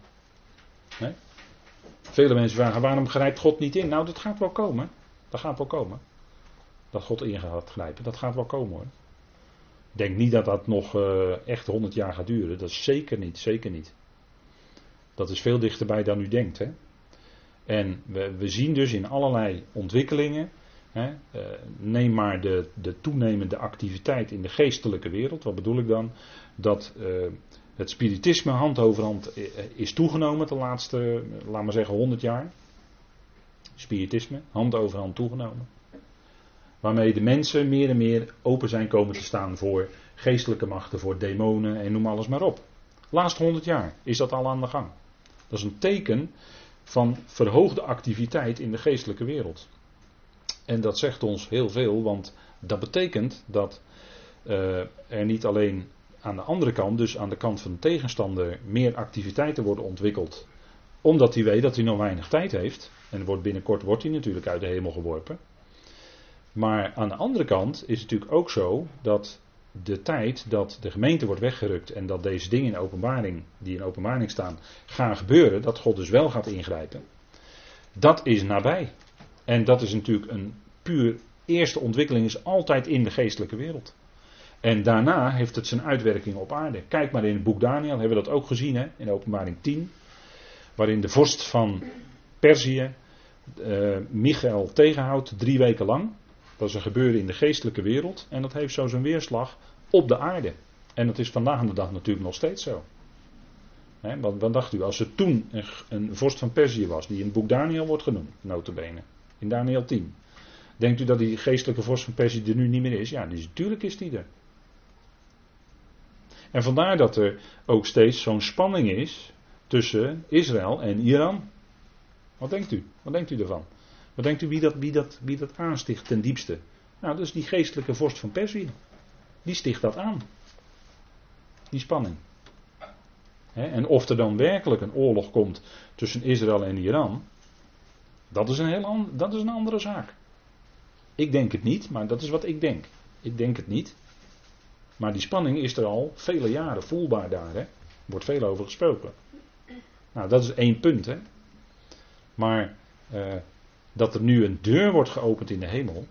Vele mensen vragen waarom grijpt God niet in? Nou, dat gaat wel komen. Dat gaat wel komen. Dat God in gaat grijpen, dat gaat wel komen hoor denk niet dat dat nog uh, echt 100 jaar gaat duren. Dat is zeker niet, zeker niet. Dat is veel dichterbij dan u denkt. Hè? En we, we zien dus in allerlei ontwikkelingen. Hè, uh, neem maar de, de toenemende activiteit in de geestelijke wereld. Wat bedoel ik dan? Dat uh, het spiritisme hand over hand is toegenomen de laatste, laat maar zeggen, 100 jaar. Spiritisme, hand over hand toegenomen. Waarmee de mensen meer en meer open zijn komen te staan voor geestelijke machten, voor demonen en noem alles maar op. Laatste honderd jaar is dat al aan de gang. Dat is een teken van verhoogde activiteit in de geestelijke wereld. En dat zegt ons heel veel, want dat betekent dat uh, er niet alleen aan de andere kant, dus aan de kant van de tegenstander, meer activiteiten worden ontwikkeld. Omdat hij weet dat hij nog weinig tijd heeft. En wordt binnenkort wordt hij natuurlijk uit de hemel geworpen. Maar aan de andere kant is het natuurlijk ook zo dat de tijd dat de gemeente wordt weggerukt en dat deze dingen in openbaring, die in openbaring staan, gaan gebeuren, dat God dus wel gaat ingrijpen. Dat is nabij. En dat is natuurlijk een puur eerste ontwikkeling, is altijd in de geestelijke wereld. En daarna heeft het zijn uitwerking op aarde. Kijk maar in het boek Daniel, hebben we dat ook gezien hè, in openbaring 10, waarin de vorst van Perzië uh, Michael tegenhoudt drie weken lang. Dat is een gebeuren in de geestelijke wereld en dat heeft zo zijn weerslag op de aarde. En dat is vandaag de dag natuurlijk nog steeds zo. He, wat, wat, dacht u, als er toen een, vorst van Perzië was, die in het boek Daniel wordt genoemd, notabene, in Daniel 10. Denkt u dat die geestelijke vorst van Perzië er nu niet meer is? Ja, natuurlijk is die er. En vandaar dat er ook steeds zo'n spanning is tussen Israël en Iran. Wat denkt u? Wat denkt u ervan? Wat denkt u wie dat, wie dat, wie dat aansticht ten diepste? Nou, dat is die geestelijke vorst van Perzië. Die sticht dat aan. Die spanning. en of er dan werkelijk een oorlog komt tussen Israël en Iran, dat is, een heel dat is een andere zaak. Ik denk het niet, maar dat is wat ik denk. Ik denk het niet. Maar die spanning is er al vele jaren voelbaar daar. Hè? Wordt veel over gesproken. Nou, dat is één punt. Hè? Maar uh, dat er nu een deur wordt geopend in de hemel.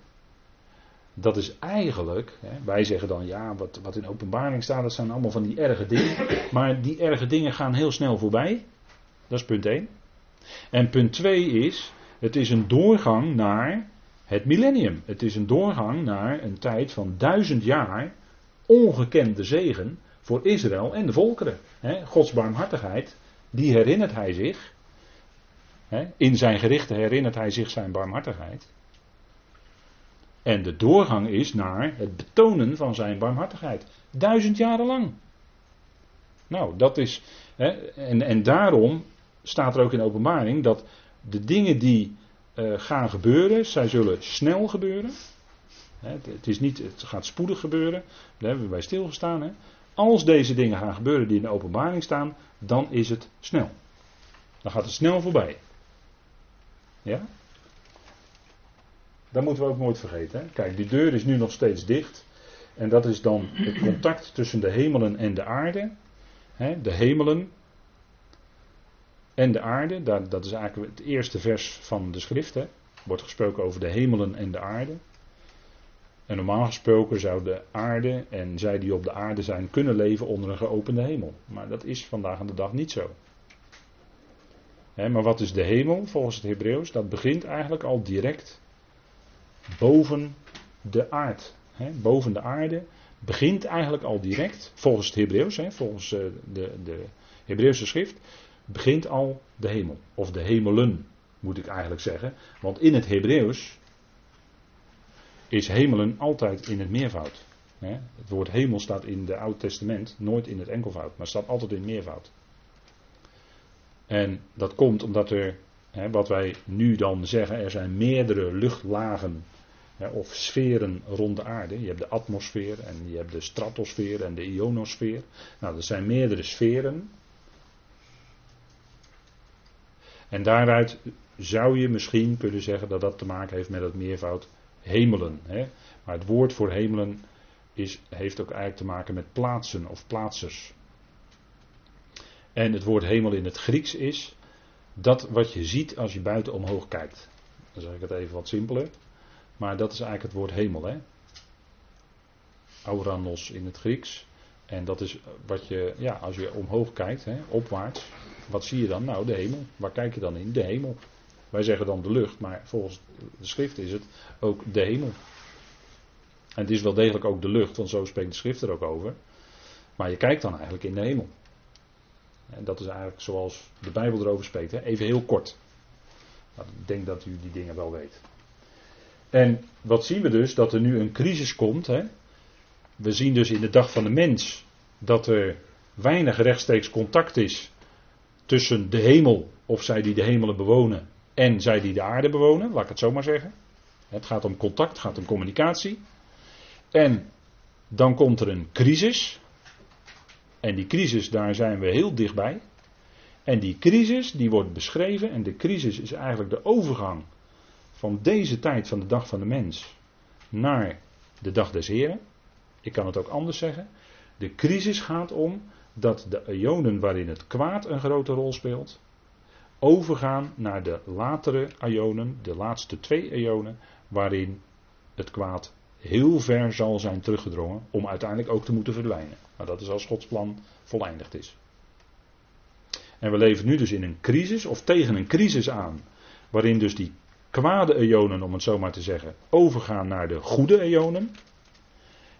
dat is eigenlijk, hè, wij zeggen dan ja, wat, wat in openbaring staat, dat zijn allemaal van die erge dingen. Maar die erge dingen gaan heel snel voorbij. Dat is punt 1. En punt 2 is, het is een doorgang naar het millennium. Het is een doorgang naar een tijd van duizend jaar ongekende zegen voor Israël en de volkeren. Gods barmhartigheid, die herinnert hij zich. In zijn gerichten herinnert hij zich zijn barmhartigheid. En de doorgang is naar het betonen van zijn barmhartigheid. Duizend jaren lang. Nou, dat is. En, en daarom staat er ook in openbaring dat de dingen die uh, gaan gebeuren, zij zullen snel gebeuren. Het, is niet, het gaat spoedig gebeuren. Daar hebben we bij stilgestaan. Hè. Als deze dingen gaan gebeuren die in de openbaring staan, dan is het snel. Dan gaat het snel voorbij. Ja? Dat moeten we ook nooit vergeten. Hè? Kijk, die deur is nu nog steeds dicht. En dat is dan het contact tussen de hemelen en de aarde. Hè? De hemelen en de aarde. Dat, dat is eigenlijk het eerste vers van de schrift. Hè? Wordt gesproken over de hemelen en de aarde. Normaal gesproken zou de aarde en zij die op de aarde zijn kunnen leven onder een geopende hemel. Maar dat is vandaag aan de dag niet zo. maar wat is de hemel volgens het Hebreeuws? Dat begint eigenlijk al direct boven de aard. boven de aarde begint eigenlijk al direct, volgens het Hebreeuws, volgens uh, de, de Hebreeuwse schrift, begint al de hemel. Of de hemelen, moet ik eigenlijk zeggen. Want in het Hebreeuws is hemelen altijd in het meervoud. Het woord hemel staat in het Oude Testament nooit in het enkelvoud, maar staat altijd in het meervoud. En dat komt omdat er, wat wij nu dan zeggen, er zijn meerdere luchtlagen of sferen rond de aarde. Je hebt de atmosfeer en je hebt de stratosfeer en de ionosfeer. Nou, er zijn meerdere sferen. En daaruit zou je misschien kunnen zeggen dat dat te maken heeft met het meervoud hemelen. Hè? Maar het woord voor hemelen is, heeft ook eigenlijk te maken met plaatsen of plaatsers. En het woord hemel in het Grieks is dat wat je ziet als je buiten omhoog kijkt. Dan zeg ik het even wat simpeler. Maar dat is eigenlijk het woord hemel. Hè? Auranos in het Grieks. En dat is wat je, ja, als je omhoog kijkt, hè, opwaarts, wat zie je dan? Nou, de hemel. Waar kijk je dan in? De hemel. Wij zeggen dan de lucht, maar volgens de schrift is het ook de hemel. En het is wel degelijk ook de lucht, want zo spreekt de schrift er ook over. Maar je kijkt dan eigenlijk in de hemel. En dat is eigenlijk zoals de Bijbel erover spreekt. Hè? Even heel kort. Nou, ik denk dat u die dingen wel weet. En wat zien we dus? Dat er nu een crisis komt. Hè? We zien dus in de dag van de mens dat er weinig rechtstreeks contact is tussen de hemel, of zij die de hemelen bewonen, en zij die de aarde bewonen, laat ik het zo maar zeggen. Het gaat om contact, het gaat om communicatie. En dan komt er een crisis. En die crisis, daar zijn we heel dichtbij. En die crisis, die wordt beschreven. En de crisis is eigenlijk de overgang van deze tijd van de dag van de mens naar de dag des Heren. Ik kan het ook anders zeggen. De crisis gaat om dat de ionen waarin het kwaad een grote rol speelt, overgaan naar de latere ionen, de laatste twee ionen, waarin het kwaad heel ver zal zijn teruggedrongen om uiteindelijk ook te moeten verdwijnen. Maar dat is als Gods plan voleindigd is. En we leven nu dus in een crisis, of tegen een crisis aan, waarin dus die kwade eonen, om het zo maar te zeggen, overgaan naar de goede eonen.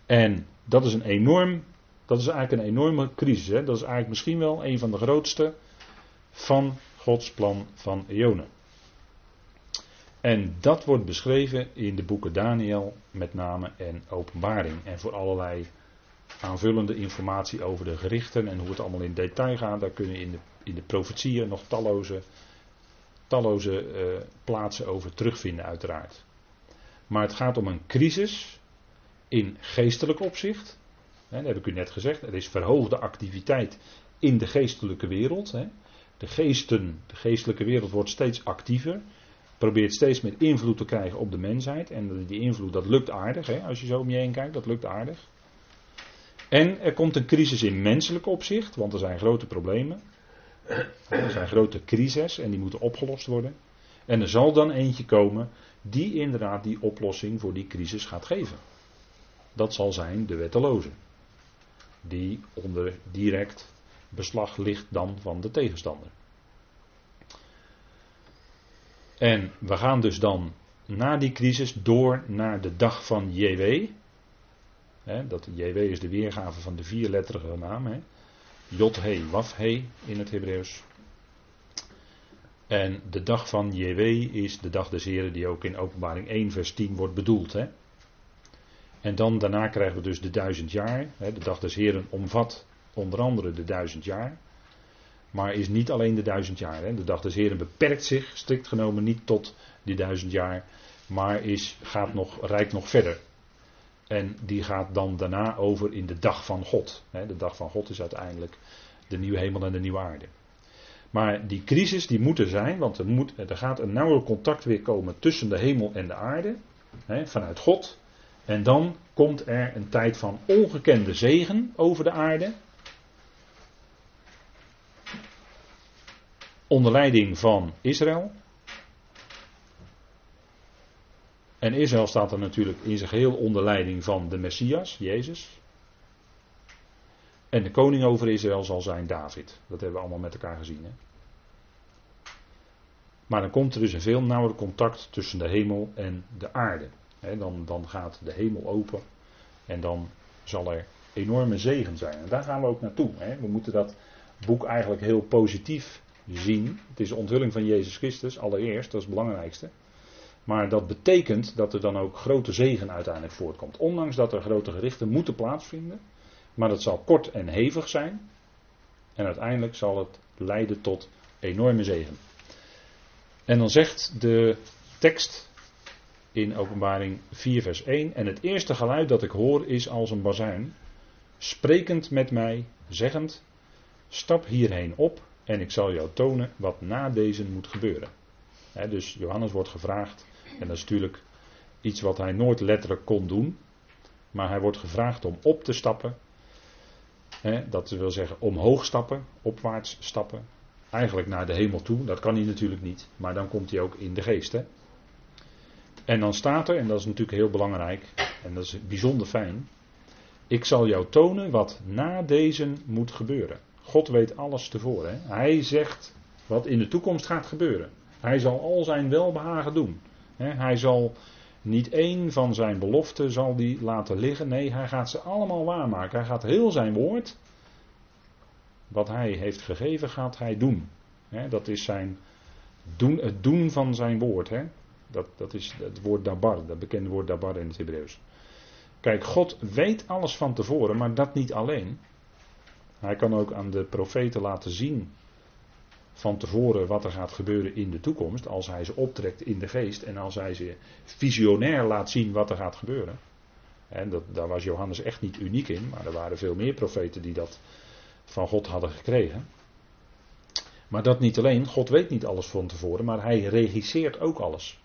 En dat is een enorm, dat is eigenlijk een enorme crisis. Hè? Dat is eigenlijk misschien wel een van de grootste van Gods plan van eonen. En dat wordt beschreven in de boeken Daniel met name en Openbaring. En voor allerlei aanvullende informatie over de gerichten en hoe het allemaal in detail gaat, daar kunnen in de, in de profetieën nog talloze talloze uh, plaatsen over terugvinden, uiteraard. Maar het gaat om een crisis in geestelijk opzicht. Hè, dat heb ik u net gezegd. Er is verhoogde activiteit in de geestelijke wereld. Hè. De, geesten, de geestelijke wereld wordt steeds actiever. Probeert steeds meer invloed te krijgen op de mensheid. En die invloed, dat lukt aardig. Hè, als je zo om je heen kijkt, dat lukt aardig. En er komt een crisis in menselijk opzicht, want er zijn grote problemen. Er zijn grote crises en die moeten opgelost worden. En er zal dan eentje komen die inderdaad die oplossing voor die crisis gaat geven. Dat zal zijn de wetteloze, die onder direct beslag ligt dan van de tegenstander. En we gaan dus dan na die crisis door naar de dag van JW. He, dat JW is de weergave van de vierletterige naam. Jod-He, Waf-He in het Hebreeuws. En de dag van JW is de dag des Heren die ook in openbaring 1 vers 10 wordt bedoeld. En dan daarna krijgen we dus de duizend jaar. De dag des Heren omvat onder andere de duizend jaar. Maar is niet alleen de duizend jaar. Hè? De dag des Heren beperkt zich strikt genomen niet tot die duizend jaar. Maar is, gaat nog, rijdt nog verder. En die gaat dan daarna over in de dag van God. Hè? De dag van God is uiteindelijk de nieuwe hemel en de nieuwe aarde. Maar die crisis die moet er zijn, want er, moet, er gaat een nauwer contact weer komen tussen de hemel en de aarde, hè, vanuit God. En dan komt er een tijd van ongekende zegen over de aarde. Onder leiding van Israël. En Israël staat er natuurlijk in zijn geheel onder leiding van de Messias, Jezus. En de koning over Israël zal zijn David. Dat hebben we allemaal met elkaar gezien. Hè? Maar dan komt er dus een veel nauwer contact tussen de hemel en de aarde. dan, dan gaat de hemel open en dan zal er enorme zegen zijn. En daar gaan we ook naartoe. We moeten dat boek eigenlijk heel positief zien. Het is de onthulling van Jezus Christus, allereerst, dat is het belangrijkste. Maar dat betekent dat er dan ook grote zegen uiteindelijk voortkomt. Ondanks dat er grote gerichten moeten plaatsvinden, maar dat zal kort en hevig zijn. En uiteindelijk zal het leiden tot enorme zegen. En dan zegt de tekst in Openbaring 4, vers 1: En het eerste geluid dat ik hoor is als een bazuin, sprekend met mij, zeggend: Stap hierheen op en ik zal jou tonen wat na deze moet gebeuren. dus Johannes wordt gevraagd, en dat is natuurlijk iets wat hij nooit letterlijk kon doen, maar hij wordt gevraagd om op te stappen dat wil zeggen omhoog stappen, opwaarts stappen. Eigenlijk naar de hemel toe. Dat kan hij natuurlijk niet. Maar dan komt hij ook in de geest. En dan staat er, en dat is natuurlijk heel belangrijk. En dat is bijzonder fijn. Ik zal jou tonen wat na deze moet gebeuren. God weet alles tevoren. Hè? Hij zegt wat in de toekomst gaat gebeuren. Hij zal al zijn welbehagen doen. Hij zal niet één van zijn beloften zal die laten liggen. Nee, hij gaat ze allemaal waarmaken. Hij gaat heel zijn woord, wat hij heeft gegeven, gaat hij doen. dat is zijn doen, het doen van zijn woord. Dat, dat is het woord dabar, dat bekende woord dabar in het Hebreeuws. Kijk, God weet alles van tevoren, maar dat niet alleen. Hij kan ook aan de profeten laten zien van tevoren wat er gaat gebeuren in de toekomst. Als hij ze optrekt in de geest en als hij ze visionair laat zien wat er gaat gebeuren. En dat, daar was Johannes echt niet uniek in, maar er waren veel meer profeten die dat van God hadden gekregen. Maar dat niet alleen, God weet niet alles van tevoren, maar hij regisseert ook alles.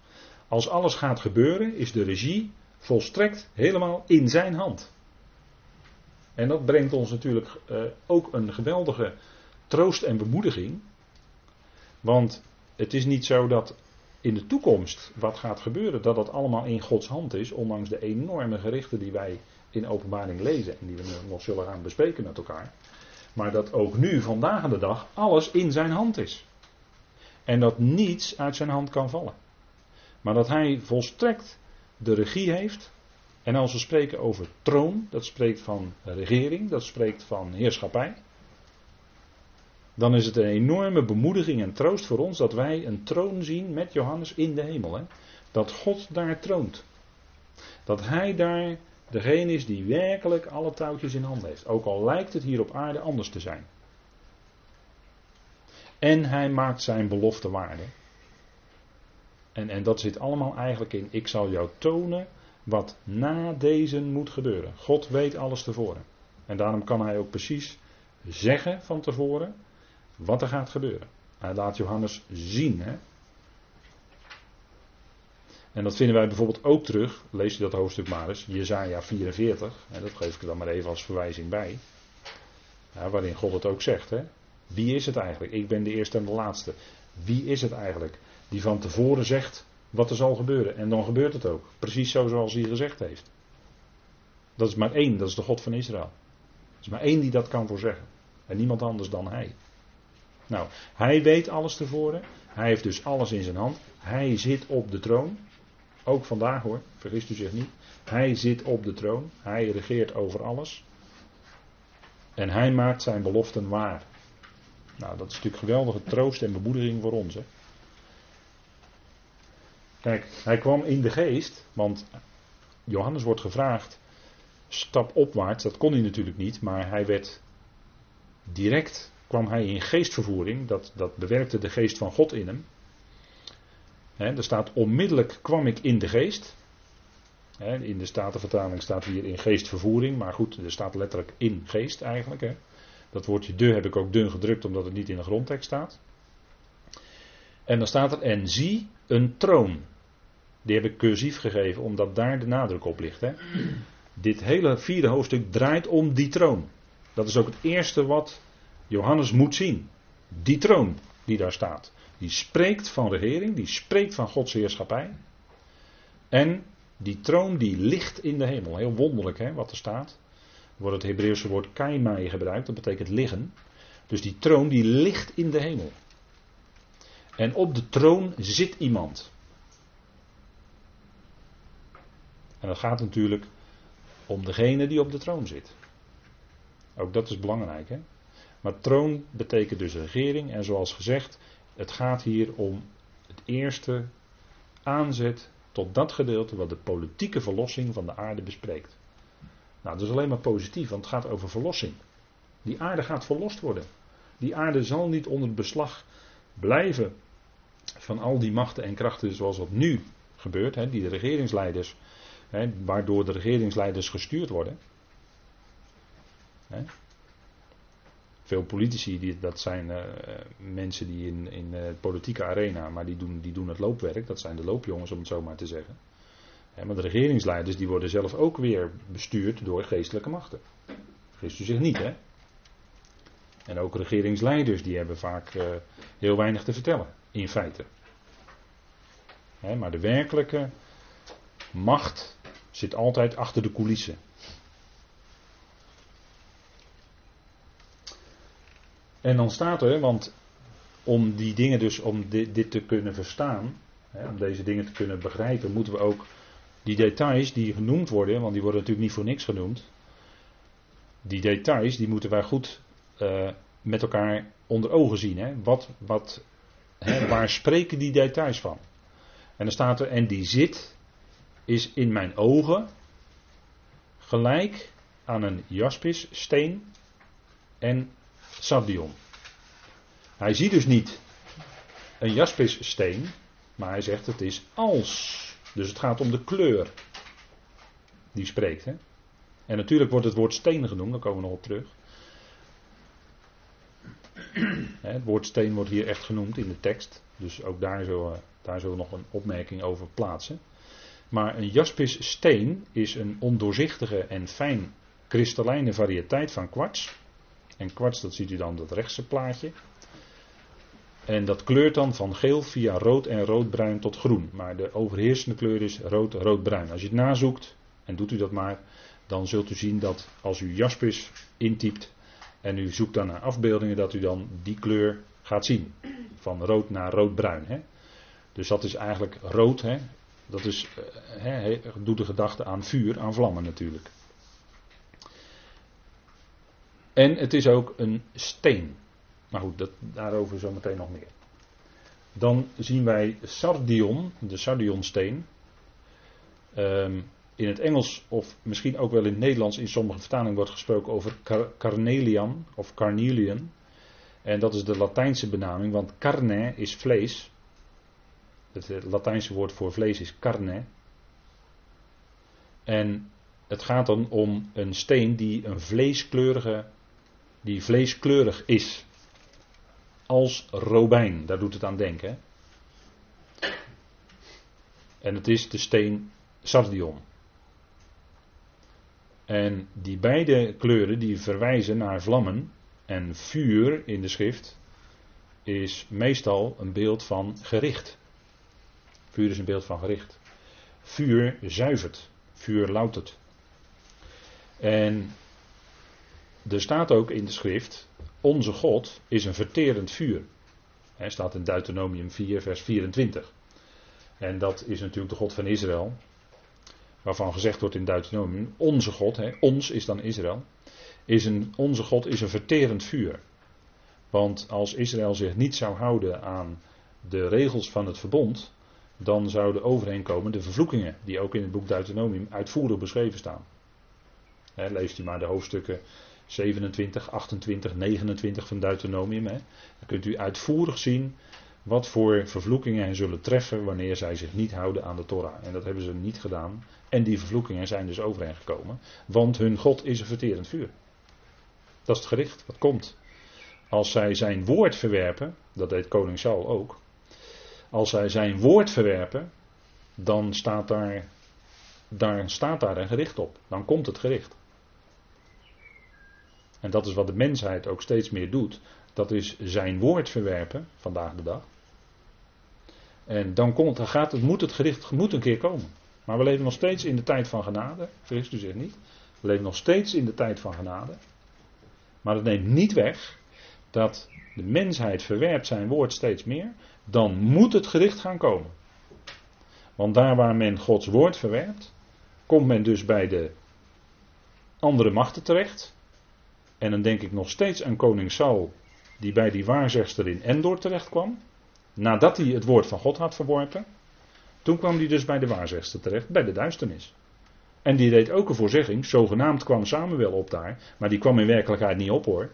Als alles gaat gebeuren, is de regie volstrekt helemaal in zijn hand. En dat brengt ons natuurlijk uh, ook een geweldige troost en bemoediging. Want het is niet zo dat in de toekomst wat gaat gebeuren, dat dat allemaal in Gods hand is, ondanks de enorme gerichten die wij in openbaring lezen en die we nog zullen gaan bespreken met elkaar. Maar dat ook nu, vandaag de dag, alles in zijn hand is. En dat niets uit zijn hand kan vallen. Maar dat hij volstrekt de regie heeft. En als we spreken over troon, dat spreekt van regering, dat spreekt van heerschappij dan is het een enorme bemoediging en troost voor ons dat wij een troon zien met Johannes in de hemel. Hè? Dat God daar troont. Dat Hij daar degene is die werkelijk alle touwtjes in handen heeft. Ook al lijkt het hier op aarde anders te zijn. En Hij maakt zijn belofte waarde. En, en dat zit allemaal eigenlijk in, ik zal jou tonen wat na deze moet gebeuren. God weet alles tevoren. En daarom kan Hij ook precies zeggen van tevoren wat er gaat gebeuren. Hij laat Johannes zien. Hè? En dat vinden wij bijvoorbeeld ook terug, lees je dat hoofdstuk maar eens, Jezaja 44, en dat geef ik er dan maar even als verwijzing bij. Ja, waarin God het ook zegt. Hè? Wie is het eigenlijk? Ik ben de eerste en de laatste. Wie is het eigenlijk die van tevoren zegt wat er zal gebeuren. En dan gebeurt het ook. Precies zo zoals hij gezegd heeft. Dat is maar één, dat is de God van Israël. Er is maar één die dat kan voorzeggen. En niemand anders dan hij. Nou, hij weet alles tevoren. Hij heeft dus alles in zijn hand. Hij zit op de troon. Ook vandaag hoor, vergist u zich niet. Hij zit op de troon. Hij regeert over alles. En hij maakt zijn beloften waar. Nou, dat is natuurlijk geweldige troost en bemoediging voor ons. Hè? Kijk, hij kwam in de geest, want Johannes wordt gevraagd, stap opwaarts, dat kon hij natuurlijk niet, maar hij werd direct, kwam hij in geestvervoering, dat, dat bewerkte de geest van God in hem. er staat onmiddellijk kwam ik in de geest. in de Statenvertaling staat hier in geestvervoering, maar goed, er staat letterlijk in geest eigenlijk. Dat woordje de heb ik ook dun gedrukt omdat het niet in de grondtekst staat. En dan staat er en zie een troon. Die heb ik cursief gegeven omdat daar de nadruk op ligt. Hè. Dit hele vierde hoofdstuk draait om die troon. Dat is ook het eerste wat Johannes moet zien. Die troon die daar staat. Die spreekt van regering, die spreekt van Gods heerschappij. En die troon die ligt in de hemel. Heel wonderlijk hè, wat er staat. Er wordt het Hebreeuwse woord kaimai gebruikt, dat betekent liggen. Dus die troon die ligt in de hemel. En op de troon zit iemand. En dat gaat natuurlijk om degene die op de troon zit. Ook dat is belangrijk. Hè? Maar troon betekent dus regering. En zoals gezegd, het gaat hier om het eerste aanzet tot dat gedeelte wat de politieke verlossing van de aarde bespreekt. Nou, dat is alleen maar positief, want het gaat over verlossing. Die aarde gaat verlost worden. Die aarde zal niet onder beslag blijven van al die machten en krachten zoals wat nu gebeurt, hè, die de regeringsleiders, hè, waardoor de regeringsleiders gestuurd worden. Hè. Veel politici, die, dat zijn uh, mensen die in, in de politieke arena, maar die doen, die doen het loopwerk, dat zijn de loopjongens om het zo maar te zeggen maar de regeringsleiders die worden zelf ook weer bestuurd door geestelijke machten. Vergist u zich niet, hè? En ook regeringsleiders die hebben vaak uh, heel weinig te vertellen, in feite. maar de werkelijke macht zit altijd achter de coulissen. En dan staat er, want om die dingen dus, om dit, te kunnen verstaan, hè, om deze dingen te kunnen begrijpen, moeten we ook die details die genoemd worden, want die worden natuurlijk niet voor niks genoemd. Die details die moeten wij goed uh, met elkaar onder ogen zien. Hè? Wat, wat, hè, waar spreken die details van? En dan staat er, en die zit, is in mijn ogen gelijk aan een jaspis, steen en sardion. Hij ziet dus niet een jaspis steen, maar hij zegt het is als dus het gaat om de kleur die spreekt. Hè? En natuurlijk wordt het woord steen genoemd, daar komen we nog op terug. <clears throat> Het woord steen wordt hier echt genoemd in de tekst. Dus ook daar zullen, daar zullen we nog een opmerking over plaatsen. Maar een jaspis steen is een ondoorzichtige en fijn kristallijne variëteit van kwarts. En kwarts, dat ziet u dan dat rechtse plaatje. En dat kleurt dan van geel via rood en roodbruin tot groen. Maar de overheersende kleur is rood, roodbruin. Als je het nazoekt, en doet u dat maar, dan zult u zien dat als u jaspis intypt en u zoekt dan naar afbeeldingen, dat u dan die kleur gaat zien. Van rood naar roodbruin. Hè? Dus dat is eigenlijk rood. Hè? Dat is, eh, doet de gedachte aan vuur, aan vlammen natuurlijk. En het is ook een steen. Maar goed, dat, daarover zometeen nog meer. Dan zien wij sardion, de sardionsteen. Um, in het Engels of misschien ook wel in het Nederlands in sommige vertalingen wordt gesproken over car carnelian of carnelian. En dat is de Latijnse benaming, want carne is vlees. Het Latijnse woord voor vlees is carne. En het gaat dan om een steen die een vleeskleurige, die vleeskleurig is als robijn. Daar doet het aan denken. En het is de steen sardion. En die beide kleuren die verwijzen naar vlammen en vuur in de schrift is meestal een beeld van gericht. Vuur is een beeld van gericht. Vuur zuivert. Vuur loutert. En er staat ook in de schrift: Onze God is een verterend vuur. Hij staat in Deuteronomium 4, vers 24. En dat is natuurlijk de God van Israël. Waarvan gezegd wordt in Deuteronomium: Onze God, ons is dan Israël. Is een, onze God is een verterend vuur. Want als Israël zich niet zou houden aan de regels van het verbond, dan zouden overheen komen de vervloekingen, die ook in het boek Deuteronomium uitvoerig beschreven staan. He, leest u maar de hoofdstukken 27, 28, 29 van Deuteronomium. Dan kunt u uitvoerig zien wat voor vervloekingen hen zullen treffen wanneer zij zich niet houden aan de Torah. En dat hebben ze niet gedaan. En die vervloekingen zijn dus overheen gekomen. Want hun God is een verterend vuur. Dat is het gericht, wat komt. Als zij zijn woord verwerpen, dat deed koning Saul ook. Als zij zijn woord verwerpen, dan staat daar, daar staat daar een gericht op. Dan komt het gericht. En dat is wat de mensheid ook steeds meer doet. Dat is zijn woord verwerpen, vandaag de dag. En dan, komt, dan gaat het, moet het gericht moet een keer komen. Maar we leven nog steeds in de tijd van genade. Vergist u zich niet. We leven nog steeds in de tijd van genade. Maar dat neemt niet weg dat de mensheid verwerpt zijn woord steeds meer. Dan moet het gericht gaan komen. Want daar waar men Gods woord verwerpt, komt men dus bij de andere machten terecht. En dan denk ik nog steeds aan koning Saul, die bij die waarzegster in Endor terecht kwam. Nadat hij het woord van God had verworpen. Toen kwam hij dus bij de waarzegster terecht, bij de duisternis. En die deed ook een voorzegging, zogenaamd kwam Samuel op daar, maar die kwam in werkelijkheid niet op hoor.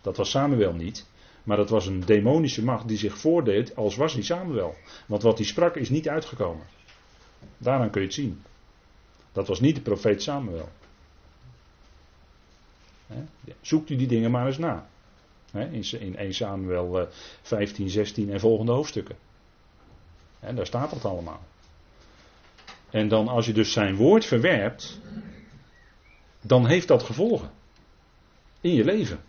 Dat was Samuel niet. Maar dat was een demonische macht die zich voordeed als was hij Samuel. Want wat hij sprak is niet uitgekomen. Daaraan kun je het zien. Dat was niet de profeet Samuel. Zoekt u die dingen maar eens na. In 1 Samuel 15, eh, 16 en volgende hoofdstukken. Daar staat dat allemaal. En dan als je dus zijn woord verwerpt, dan heeft dat gevolgen. In je leven.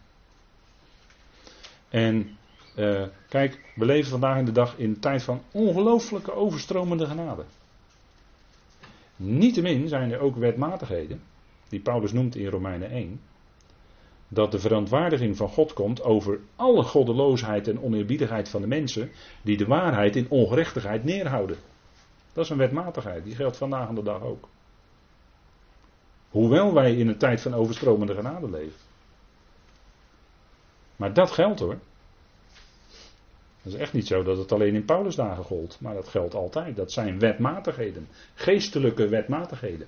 En uh, kijk, we leven vandaag in de dag in een tijd van ongelooflijke overstromende genade. Niettemin zijn er ook wetmatigheden, die Paulus noemt in Romeinen 1, dat de verontwaardiging van God komt over alle goddeloosheid en oneerbiedigheid van de mensen die de waarheid in ongerechtigheid neerhouden. Dat is een wetmatigheid, die geldt vandaag aan de dag ook. Hoewel wij in een tijd van overstromende genade leven. Maar dat geldt hoor. Het is echt niet zo dat het alleen in Paulusdagen gold, maar dat geldt altijd. Dat zijn wetmatigheden, geestelijke wetmatigheden.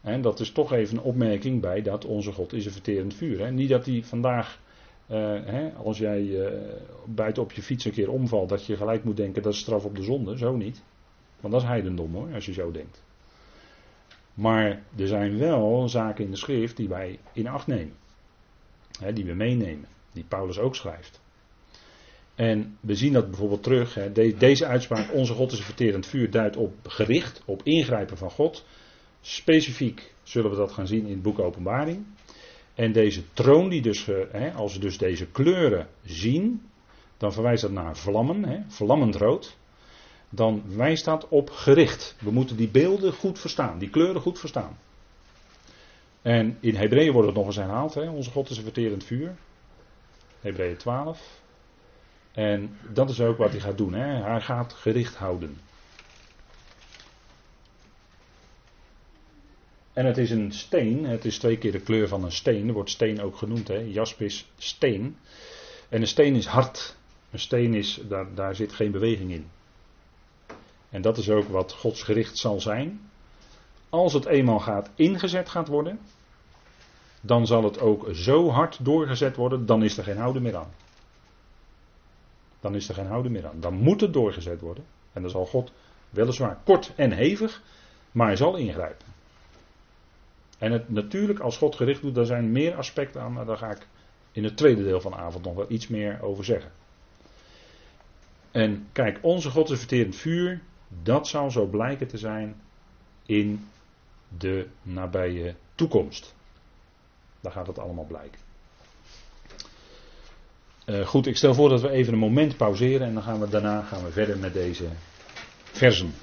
En dat is toch even een opmerking bij dat onze God is een verterend vuur. Hè? Niet dat hij vandaag, uh, hè, als jij uh, buiten op je fiets een keer omvalt, dat je gelijk moet denken dat is straf op de zonde. Zo niet. Want dat is heidendom hoor, als je zo denkt. Maar er zijn wel zaken in de schrift die wij in acht nemen. Hè, die we meenemen. Die Paulus ook schrijft. En we zien dat bijvoorbeeld terug. Hè, deze uitspraak, onze God is een verterend vuur, duidt op gericht, op ingrijpen van God. Specifiek zullen we dat gaan zien in het boek Openbaring. En deze troon, die dus, hè, als we dus deze kleuren zien, dan verwijst dat naar vlammen, hè, vlammend rood. Dan wijst dat op gericht. We moeten die beelden goed verstaan, die kleuren goed verstaan. En in Hebreeën wordt het nog eens herhaald, hè, onze God is een verterend vuur. Hebreeën 12. En dat is ook wat hij gaat doen. Hè. Hij gaat gericht houden. En het is een steen, het is twee keer de kleur van een steen, er wordt steen ook genoemd, hè? jaspis steen. En een steen is hard, een steen is, daar, daar zit geen beweging in. En dat is ook wat Gods gericht zal zijn. Als het eenmaal gaat ingezet gaat worden, dan zal het ook zo hard doorgezet worden, dan is er geen houden meer aan. Dan is er geen houden meer aan. Dan moet het doorgezet worden. En dan zal God weliswaar kort en hevig, maar hij zal ingrijpen. En het, natuurlijk, als God gericht doet, daar zijn meer aspecten aan, maar daar ga ik in het tweede deel van de avond nog wel iets meer over zeggen. En kijk, onze God is verterend vuur, dat zal zo blijken te zijn in de nabije toekomst. Daar gaat het allemaal blijken. Uh, goed, ik stel voor dat we even een moment pauzeren en dan gaan we daarna gaan we verder met deze versen.